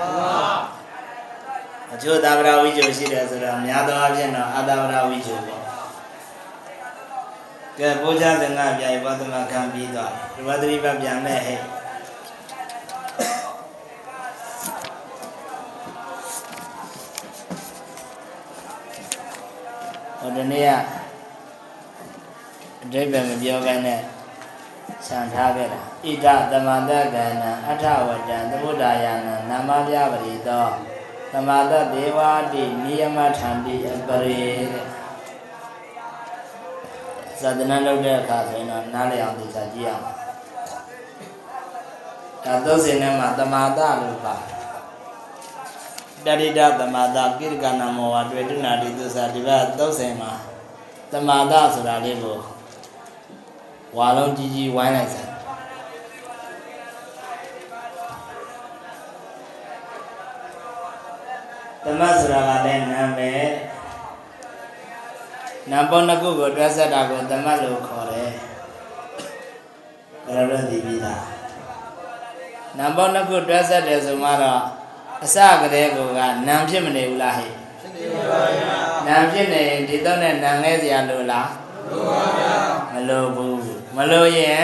Speaker 1: အချို့သာဝရဝိဇ္ဇုရှိတယ်ဆိုတော့များသောအားဖြင့်တော့အာသာဝရဝိဇ္ဇုပေါ့ကဲဘုရားသင်္ဃပြိုင်ဘောသမခံပြီးတော့ဒီဝတ္တိပပြန်မဲ့ဟဲ့ဟိုဒီနေ့ကအတိပ္ပယ်မပြောဘဲနဲ့ဆံထားခဲ့တာဣဒသမန္တကဏံအထဝတံသမုဒ္ဒါယနာနာမပြပရိသော သမတဒေဝတိနိယမထံတိအပရိတဲ့ဇာတနာလုပ်တဲ့အခါဆိုရင်တော့နားလည်အောင်သိချကြည့်အောင်ဒါသုံးစင်ထဲမှာတမာဒလို့ပါတရိဒတမာဒကိရကနာမောဝတွေ့တုနာတိသစ္စာဒီဘက်သုံးစင်မှာတမာဒဆိုတာလေးကိုဝါလုံးကြီးကြီးဝိုင်းလိုက်စမ်း တမတ်ဆိုတာကလည်းနာမည်နာပေါနှစ်ခုကိုတွဲဆက်တာကိုတမတ်လို့ခေါ်တယ်ဘယ်လိုလဲသိပြီလားနာပေါနှစ်ခုတွဲဆက်တယ်ဆိုမှတော့အစကတည်းကနာမ်ဖြစ်မနေဘူးလားဟဲ့ဖြစ်နေပါဗျာနာမ်ဖြစ်နေရင်ဒီတော့နဲ့နာမ်လဲစရာလိုလားလိုပါဗျာမလိုဘူးမလိုရင်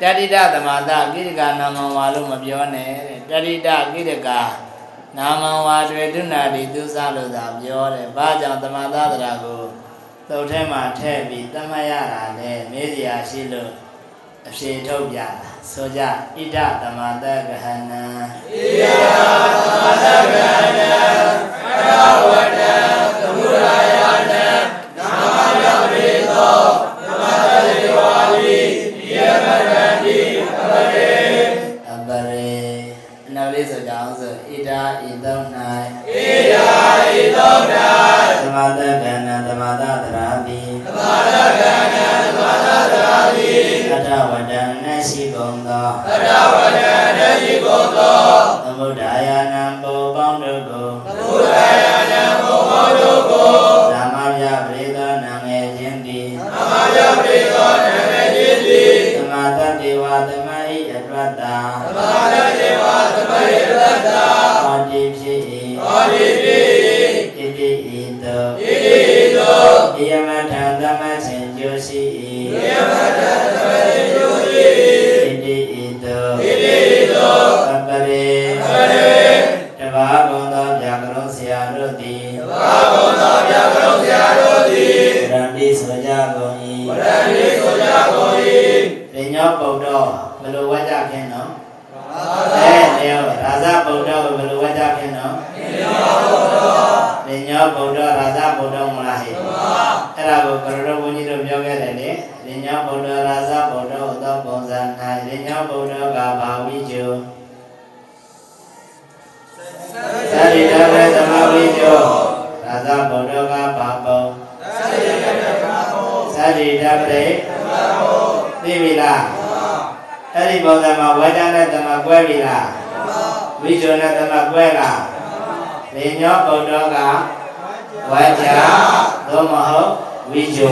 Speaker 1: တတိတသမတာကိရိကာနာမဝါလို့မပြောနဲ့တဲ့တတိတကိရိကာ နာမဝါတွေဒုနာတိသူစားလို့သာပြောတယ်ဘာကြောင့်သမတာတရာကိုသုတ်ထဲမှာထည့်ပြီးတတ်မှတ်ရတာလဲမေးစရာရှိလို့အဖြေထုတ်ပြတာဆိုကြဣဒသမတကဟဏံဣဒသမတကဟဏံအရဝတ္တသမုဒယနံ သ ဝိကျုနဲ့တမကွဲလားပညောဗုဒ္ဓကဝါကြသို့မဟုတ်ဝိကျု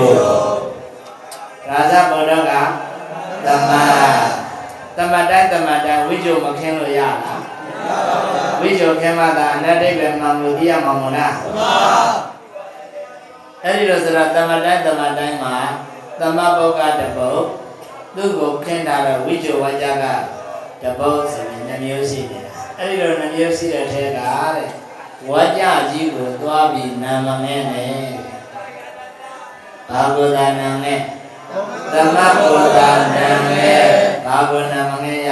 Speaker 1: ရာဇဗုဒ္ဓကတမတမတိုင်းတမတိုင်းဝိကျုမခင်းလို့ရလားဝိကျုခင်းမှသာအနတ္တိပဲမှမူသိရမှာမို့လားအဲ့ဒီလိုဆိုတော့တမတိုင်းတမတိုင်းမှာသမပုဂ္ဂတပုတ်သူ့ကိုခင်းတာတော့ဝိကျုဝါကြကတပုတ်ဆိုပြီးနှမျိုးရှိနေတာ အဲ့ဒီလိုနှမျိုးရှိတဲ့ထဲကတဲ့ဝါကြကြီးကိုသွားပြီးနာမငဲနဲ့ဘာကိုသာနာငဲသမကိုသာနာငဲဘာကိုနာမငဲရ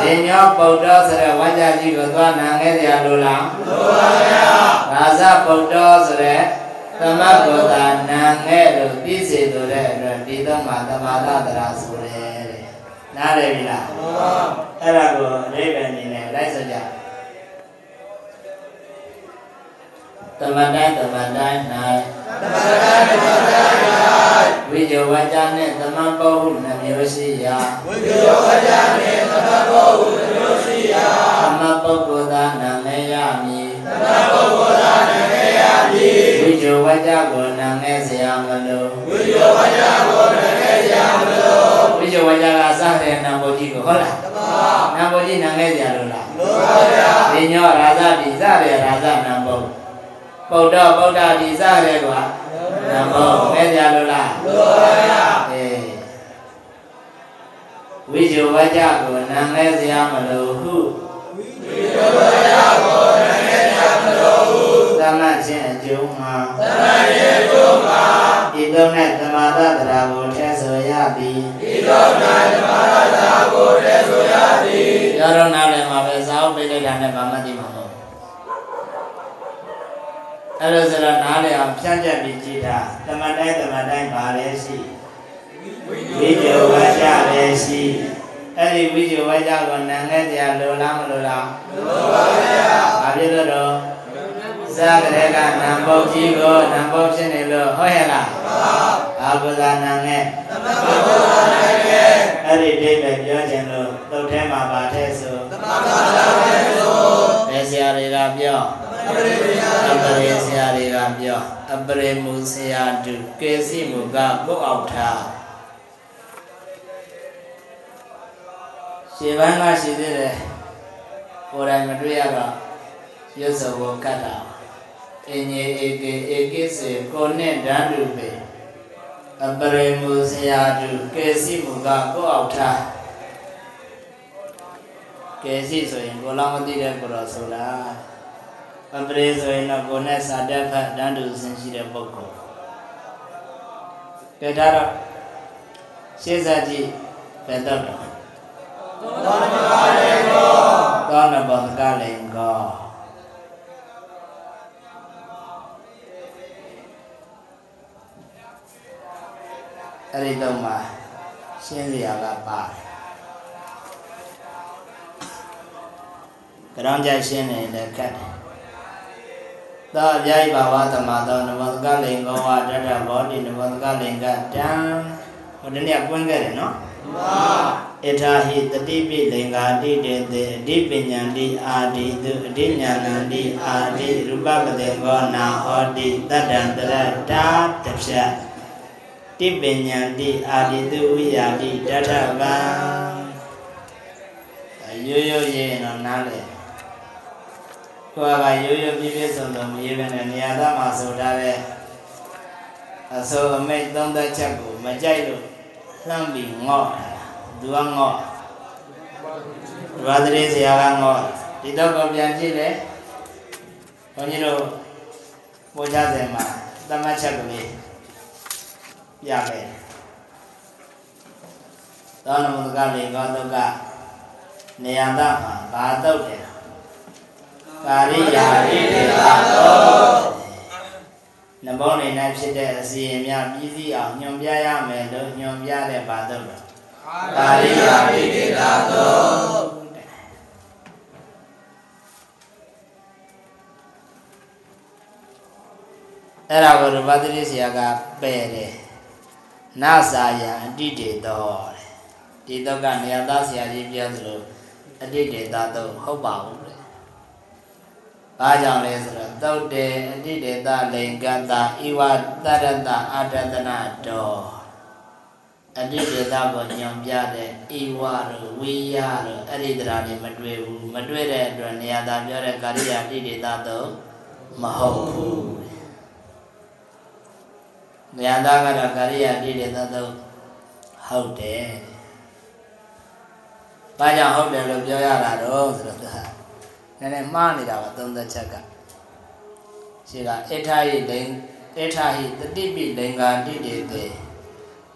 Speaker 1: ဒီညောပုဒ္ဒောဆိုတဲ့ဝါကြကြီးကိုသွားနာငဲကြလို့လားလိုပါဗျာရာဇပုဒ္ဒောဆိုတဲ့သမကိုသာနာငဲလို့ပြီးစေတို့တဲ့အတွက်ဒီတော့မှသမာဓတရာဆိုတယ်တဲ့ နားလည်ပြီလားအဲ့ဒါကိုအရိပ္ပံနေနဲ့လိုက်စကြသမတန်သမတန်၌သမတန်သမတန်၌ဝိဇဝါကြနှင့်သမန်ပုဟုနှမျိုးရှိရာဝိဇဝါကြနှင့်သမန်ပုဟုနှမျိုးရှိရာသမပုဂ္ဂိုလ်သာနာမည်ရမည်သမပုဂ္ဂိုလ်သာနာမည်ရမည်ဝိဇဝါကြကိုနာမည်စရာမလိုဝိဇဝါကြကိုနာမည်စရာမလို ဝါကြကစတဲ့နာမောကြီးကိုဟုတ်လားတပါနာမောကြီးနာငဲ့ကြလို့လားလို့ပါဗျာဒီညောရာဇတိစတဲ့ရာဇနာမောပုဒ္ဓဗုဒ္ဓတိစတဲ့ကွာနာမောငဲ့ကြလို့လားလို့ပါဗျာအေးဝိဇောဝါကြကိုနာငဲ့စရာမလိုဟုဝိဇောဝါကြကိုနာငဲ့စရာမလိုဟုသမတ်ခြင်းအကျိုးမှာသမတ်ခြင်းအကျိုးမှာ ဤသို့၌သမာသတရာကိုထည့်ဆိုရသည်ဤသို့၌သမာသတရာကိုထည့်ဆိုရသည်ရောတော့နားလည်မှာပဲစာအုပ်ပေးလိုက်တာနဲ့ဗာမသိမှာမဟုတ်အဲ့လိုဆိုတော့နားလည်အောင်ဖြန့်ကျက်ပြီးကြည့်တာတမန်တိုင်းတမန်တိုင်းပါလဲရှိဝိဇ္ဇဝါကြလည်းရှိတအဲ့ဒီဝိဇ္ဇဝဲကြောင့်ကိုနံခဲ့ကြလိုလားမလိုလား
Speaker 2: လိုပါဗျာ
Speaker 1: ဘာဖြစ်လို့တော့ဇာကလေးကနံပုတ်ကြီးကိုနံပုတ်ဖြစ်နေလို့ဟုတ်ရဲ့လား အာကုဇာနံနဲ့
Speaker 2: သမဘုရားနိုင်ရဲ့
Speaker 1: အဲ့ဒီဒိဋ္ဌိပြောခြင်းလို့တုတ်ထဲမှာပါတဲ့ဆို
Speaker 2: သမဘုရားရဲ့ဆို
Speaker 1: ဘယ်ဆရာတွေကပြော
Speaker 2: အပရိယ
Speaker 1: အပရေဆရာတွေကပြောအပရေမူဆရာတူကေစီမူကကိုယ့်အောက်ထားရှေ့ဘန်းကရှိသေးတယ်ကိုယ်တိုင်မတွေ့ရတော့ရွတ်စဘောကတ်တာအင်းကြီးဧကေဧကိစေကိုနဲ့ဓာတ်တူပဲ အပရေမူဆရာတူကေစီမူကကိုယ့်အောက်ထားကေစီဆိုရင်ကိုလောင်းမသိတဲ့ကိုတော့ဆိုတာအပရေဆိုရင်တော့ကိုနဲ့စာတက်ဖတ်ဓာတ်တူဆင်ရှိတဲ့ပုဂ္ဂိုလ်ကဲဒါတော့ရှေ့ဆက်ကြည့်ဘယ်တော့တော့
Speaker 2: သောနမရေကို
Speaker 1: သောနဘောကလိန်ကော အဲ့ဒီတော့မှရှင်းစရာကပါတယ်ကြောင်ကြရှင်းနေလည်းခက်တယ်သောအပြိုင်ဘာဝသမသောနဘောကလိန်ကောဝတတဘောတိနဘောကလိန်ကတံဟိုဒီနေ့ပွင့်ခဲ့တယ်နော်
Speaker 2: မာ
Speaker 1: ဣထာဟိတတိပိလင်္ကာတိတေတေအဓိပညာတိအာဒီတုအဓိညာဏံတိအာဒီရူပပတေကောနာဟောတိတတ္တံတရတာတဖြတ် တိပညာတိအာဒီတုဝိယာတိတထဗံရိုးရိုးရေးရင်တော့နားလေကိုယ်ကရိုးရိုးပြည့်ပြည့်စုံစုံမရေးဘဲနဲ့နေရာသားမှာဆိုထားတဲ့အစိုးအမိတ်သုံးသက်ချက်ကိုမကြိုက်လို့လှမ်းပြီးငေါ့တာသူကငေါ့ဘာသတိဆရာကငေါ့ဒီတော့ကပြန်ကြည့်လေဘုန်းကြီးတို့ပို့ချစဉ်မှာတမတ်ချက်ကလေး ပြခဲ့သောနမုဒကလေးကောတုကနေယတမှာဘာတုတ်တယ်ကာရိယာတိတေသာတော့နဘောနေ၌ဖြစ်တဲ့အစီအများပြည်စည်းအောင်ညွန်ပြရမယ်လို့ညွန်ပြတဲ့ဘာတုတ်တော့
Speaker 2: ကာရိယာပိတိတာသော
Speaker 1: အဲ့ဒါကိုရပတိဆရာကပယ်တယ် နာစာယံအတိတေတော်တဲ့ဒီတော့ကနေရာသားဆရာကြီးပြောသလိုအတိတေတာတော့ဟုတ်ပါဘူးတဲ့ဘာကြောင့်လဲဆိုတော့သုတ်တေအတိတေတာလိင်္ကတာဣဝတရတအာတတနာတော်အတိတေတာကိုညွန်ပြတဲ့ဣဝတို့ဝိယတို့အဲ့ဒီတရားတွေမတွေ့ဘူးမတွေ့တဲ့အတွက်နေရာသားပြောတဲ့ကာရိယာအတိတေတာတော့မဟုတ်ဘူးတဲ့ ဉာဏ်သားကတော့ကာရိယာတိတဲ့သတ်ဟုတ်တယ်။ဘာကြောင့်ဟုတ်တယ်လို့ပြောရတာတော့ဆိုတော့သူကနည်းနည်းမှားနေတာပါသုံးသက်ချက်ကရှိကအေထာဟိလိန်အေထာဟိတတိပိလိန်္ကာတိတေတေ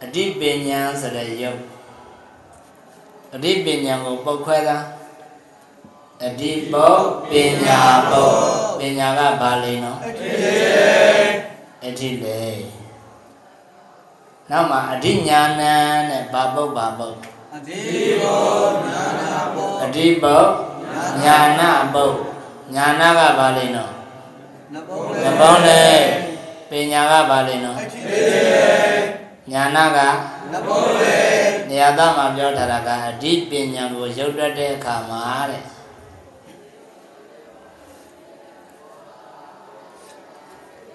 Speaker 1: အဓိပညာဆိုတဲ့ယုတ်အဓိပညာကိုပုတ်ခွဲတာအဓိပုတ်ပညာပုတ်ပညာကဘာလိန်နော်
Speaker 2: အတိတေ
Speaker 1: အဋ္ဌိလေ နောက်မှာအဋ္ဌိညာဏနဲ့ဘာပုတ်ဘာပုတ်
Speaker 2: အတိဘောနာနာဘော
Speaker 1: အဋ္ဌိပုတ်ညာဏပုတ်ညာဏကဘာလဲနော်
Speaker 2: နဘော
Speaker 1: သဘောလေပညာကဘာလဲနော်
Speaker 2: အတိတေ
Speaker 1: ညာဏက
Speaker 2: နဘောလေ
Speaker 1: နေရာသားမှာပြောထားတာကအဋ္ဌိပညာကိုရုပ်တတ်တဲ့အခါမှာတဲ့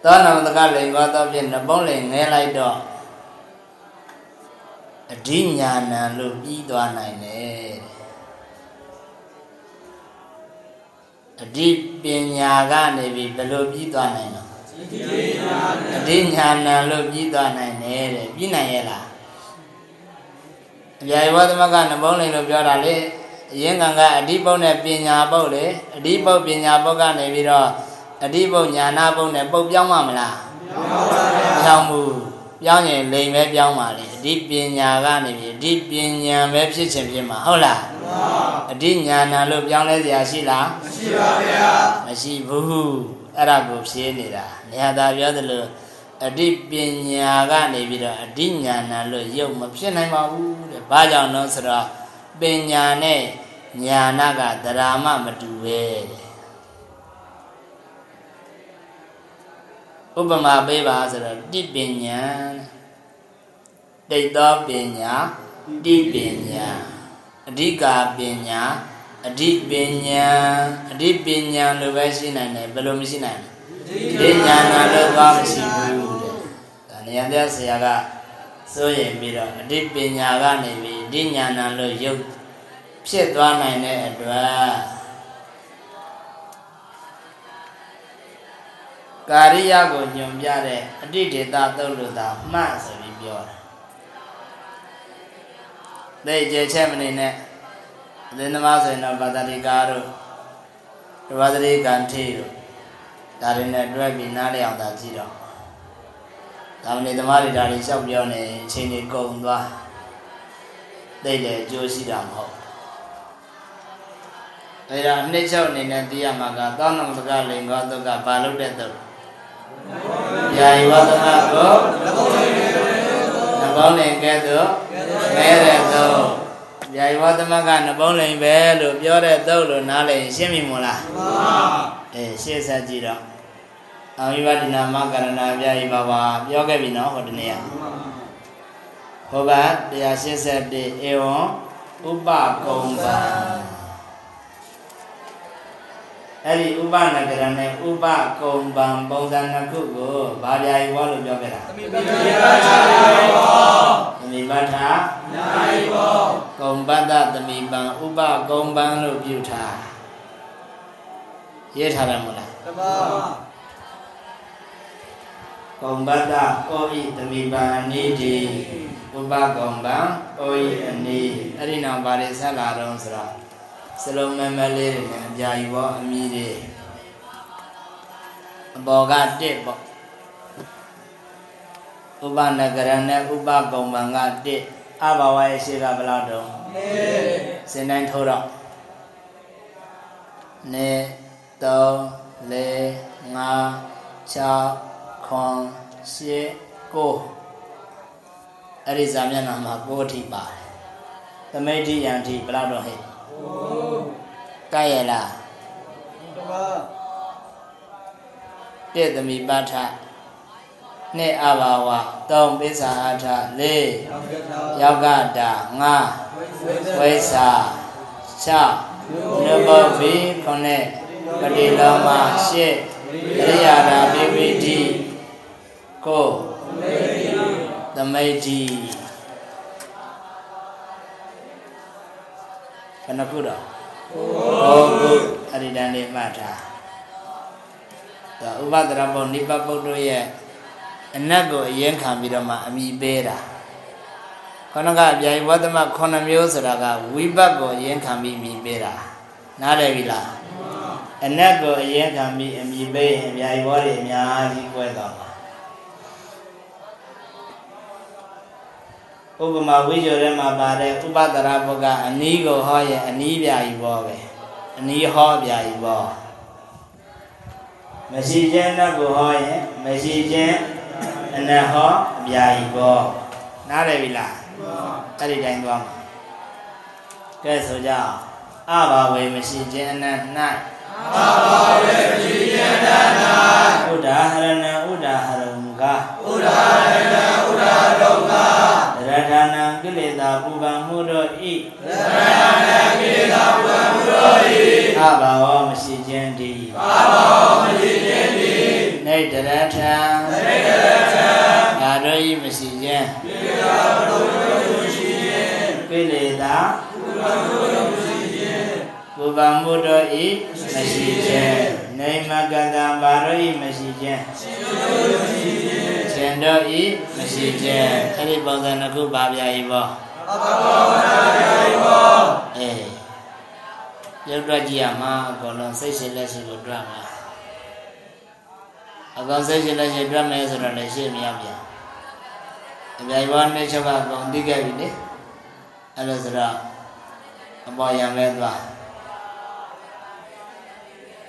Speaker 1: သောနမတကလိန်ကောတော့ဖြင့်နှပုံးလိန်ငဲလိုက်တော့ အဓိညာဏံလို့ပြီးသွားနိုင်တယ်အဓိပညာကနေပြီးဘယ်လိုပြီးသွားနိုင်တော့အဓိညာဏံလို့ပြီးသွားနိုင်တယ်တဲ့ပြီးနိုင်ရဲ့လားအပြာယဝသမကနှပုံးလိန်လို့ပြောတာလေအရင်ကံကအဓိပုတ်နဲ့ပညာပုတ်လေအဓိပုတ်ပညာပုတ်ကနေပြီးတော့အဓိပုတ်ညာနာပုတ်နဲ့ပုတ်ပြောင်းမှာမလားပြောင်းမှု ပြောင်းရင်လိမ်ပဲပြောင်းပါလေအဓိပညာကနေပြီအဓိပညာပဲဖြစ်ခြင်းဖြစ်မှာဟုတ်လားအဓိညာဏလို့ပြောင်းလဲစရာရှိလား
Speaker 2: မရှိပါဗျာ
Speaker 1: မရှိဘူးအဲ့ဒါကိုဖြေနေတာနေရာသာပြောသလိုအဓိပညာကနေပြီးတော့အဓိညာဏလို့ရုပ်မဖြစ်နိုင်ပါဘူးတဲ့ဘာကြောင့်လဲဆိုတော့ပညာနဲ့ညာနာကသရာမမတူပဲ ဥပမာပေးပါဆိုတော့တိပညာတိတ်သောပညာတိပညာအဓိကပညာအဓိပညာအဓိပညာလိုပဲရှိနိုင်တယ်ဘယ်လိုမရှိနိုင်လဲအဓိညာနာလို့သွားမရှိဘူးတဲ့ဒါနေရာတဲ့ဆရာကစိုးရင်ပြီးတော့အဓိပညာကနေပြီးအဓိညာနာလို့ရုပ်ဖြစ်သွားနိုင်တဲ့အတွက် ကာရိယကိုညွန်ပြတဲ့အတိဒေတာသုတ်လို့သာမှတ်ဆိုပြီးပြောတာ။သိကြချက်မနေနဲ့အသင်းသမားဆိုရင်တော့ပါတတိကာတို့ဒဝသတိကံထေတို့ဒါတွေနဲ့တွဲပြီးနားလည်အောင်သာကြည့်တော့ဒါမနေသမားတွေဒါတွေလျှောက်ပြောနေအချိန်တွေကုန်သွားသိတယ်အကျိုးရှိတာမဟုတ်အဲဒါအနှစ်ချုပ်အနေနဲ့သိရမှာကသောနံစကလိန်ကောတုကဘာလို့တဲ့တု ယာယဝသမကိုနဘောင်းလင်ကဲ့သို့မဲတဲ့တုယာယဝသမကနဘောင်းလင်ပဲလို့ပြောတဲ့တုလို့နားလည်ရှင်းပြီမို့လားမှန်ပါအဲရှင်းဆက်ကြည့်တော့အာဝိဝဒနာမကရဏဗျာယိဘဘာပြောခဲ့ပြီနော်ဟိုတနေ့ကဟောပါ181ဧဝံဥပကုံပံ အဲ့ဒီဥပနကရနဲ့ဥပကုံပံပုံစံနှစ်ခုကိုဘာဗျာယိဘောလို့ပြောခဲ့တာသမီပတ္ထာနာယိဘောကုံပတ္တသမီပံဥပကုံပံလို့ပြုထားရေးထားတယ်မဟုတ်လားတပါကုံပတ္တဩဣသမီပံအနိတိဥပကုံပံဩဣအနိအဲ့ဒီနောက်ဘာတွေဆက်လာတော့ဆိုတော့ စလုံးမမလေးတွေနဲ့အပြာကြီးပေါ့အမိတွေအပေါ်ကတစ်ပေါ့ဥပနဂရနဲ့ဥပကုံပံကတစ်အဘဝရဲ့ရှိကဘယ်လောက်တုံးစင်တိုင်းထိုးတော့နေ3 4 5 6ခွန်ရှစ်ကိုအဲ့ဒီဇာမျက်နှာမှာကိုအထိပါတယ်သမိဋ္ဌိယံထိဘယ်လောက်တော့ဟဲ့ ကဲ့ရလားတပါပြည့်သမီပဋ္ဌနှစ်အဘာဝသုံးပိဿာအထလေးယောက်ကတာငါဝိသ6နဘဗီခုနှစ်ပတိလောမရှစ်အရိယာဓာပိပိတိကိုသမိတ် ဘယ်နှခုတော့ဟုတ်ခုအရိဒန်လေးမှတ်ထားဒါဥပဒရဘောနိဗ္ဗဗုဒ္ဓရဲ့အနတ်ကိုအရင်ခံပြီးတော့မှအမိပေးတာခဏကအပြိုင်ဝတ္တမ9မျိုးဆိုတာကဝိဘတ်ကိုအရင်ခံပြီးမိပေးတာနားလည်ပြီလားအနတ်ကိုအရင်ခံပြီးအမိပေးရင်အပြိုင်ဘောတွေအများကြီးကွဲသွားမှာ ဥပမာဝိဇ္ဇောထဲမှာပါတဲ့ဥပဒရာဘုတ်ကအနီးကိုဟောရင်အနီးပြာကြီးဘောပဲအနီးဟောပြာကြီးဘောမရှိခြင်းနဲ့ကိုဟောရင်မရှိခြင်းအနဟောအပြာကြီးဘောနားလည်ပြီလားအဲ့ဒီတိုင်းသွားမှာကဲဆိုကြအောင်အဘာဝေမရှိခြင်းအနတ်၌အဘာဝေမရှိခြင်းအနတ်၌ဥဒါဟရဏဥဒါဟရုံကဥဒါဟရဏဥဒါဟရုံက ရထနာကိလေသာပူပန်မှုတို့ဤရထနာကိလေသာပူပန်မှုတို့ဤအဘာဝမရှိခြင်းတည်းအဘာဝမရှိခြင်းတည်းနေတရထံနေတရထံငါတို့ဤမရှိခြင်းကိလေသာတို့မရှိခြင်းကိလေသာပူပန်မှုတို့မရှိခြင်းပူပန်မှုတို့ဤမရှိခြင်းနေမကတံဘာတို့ဤမရှိခြင်းရှင်တို့မရှိခြင်းရှင် တို့ဤမရှိခြင်းအဲ့ဒီပုံစံတစ်ခုပါဗျာဤဘောအဘဘောပါဗျာဤဘောအေးရုပ်တွက်ကြည့်ရမှာအကုန်လုံးစိတ်ရှိလက်ရှိကိုတွက်မှာအကောင်စိတ်ရှိလက်ရှိတွက်မယ်ဆိုတော့လည်းရှေ့မရောက်ပြန်အပြိုင်ဘောနဲ့ချုပ်ကအကုန်သိခဲ့ပြီလေအဲ့လိုဆိုတော့အပေါ်ရံပဲသွား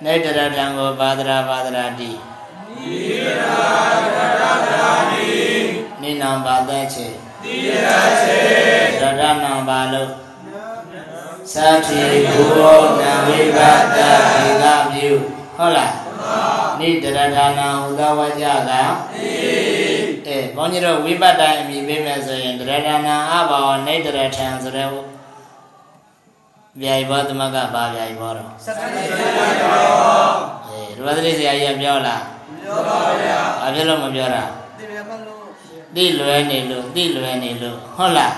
Speaker 1: နေတရတံကိုဘာဒရာဘာဒရာတိနိရာ တရတရာတိနိနံဘာသက်ချေတိရချေရတနံဘာလို့သတိဘူရောနံဝိပတ္တဒီကမြူဟုတ်လားနိတရဌာနဟူသောဝကြကအဲဘုန်းကြီးတို့ဝိပတ္တအမိပေးမယ်ဆိုရင်တရဌာနအဘောနိတရထံဆိုတဲ့ဗျာယဘောသမကပါဗျာယဘောတော့
Speaker 2: စက္ကန့်ကျေပါရော
Speaker 1: အေးရဝသတိဆရာကြီးကပြောလား
Speaker 2: ပြောပါဗျာ
Speaker 1: ဘာဖြစ်လို့မပြောတာ
Speaker 2: ဒီမြတ်မလို့
Speaker 1: သိလွယ်နေလို့သိလွယ်နေလို့ဟုတ်လား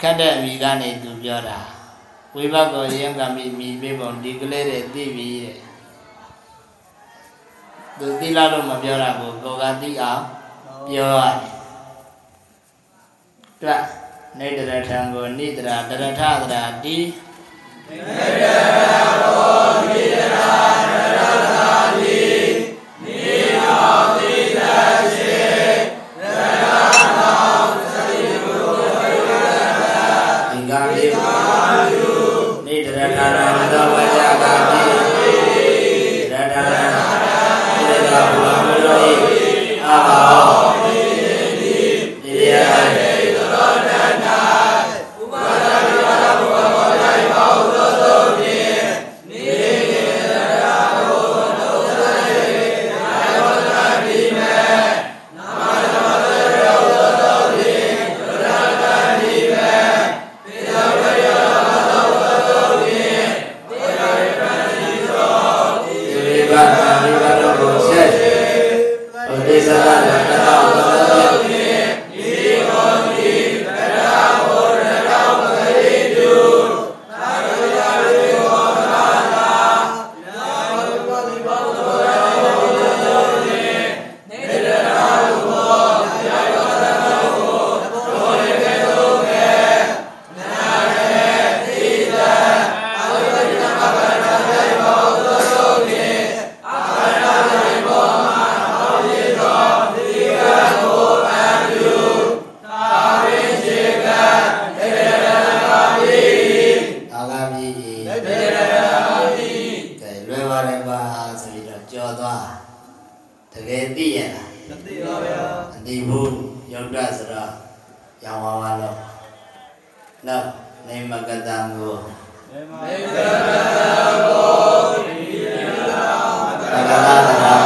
Speaker 1: ခတ်တဲ့အမိကနေသူပြောတာဝိဘတ်ကိုရင်းကမိမိပေးပုံဒီကလေးတွေသိပြီတဲ့သူသိလားလို့မပြောတာကိုကိုကသိအောင်ပြောရတယ်တွေ့နေတရထံကိုနိတရာတရထသရာတိဒီ တကယ်သိရလား
Speaker 2: မသိပါဗျာ
Speaker 1: အတိဘူးယုတ်တဆိုတော့ရောင်ဝါဝါလို့နောက်နေမကတံကို
Speaker 2: မေတ္တာ
Speaker 1: သက္ကတာသရာတိ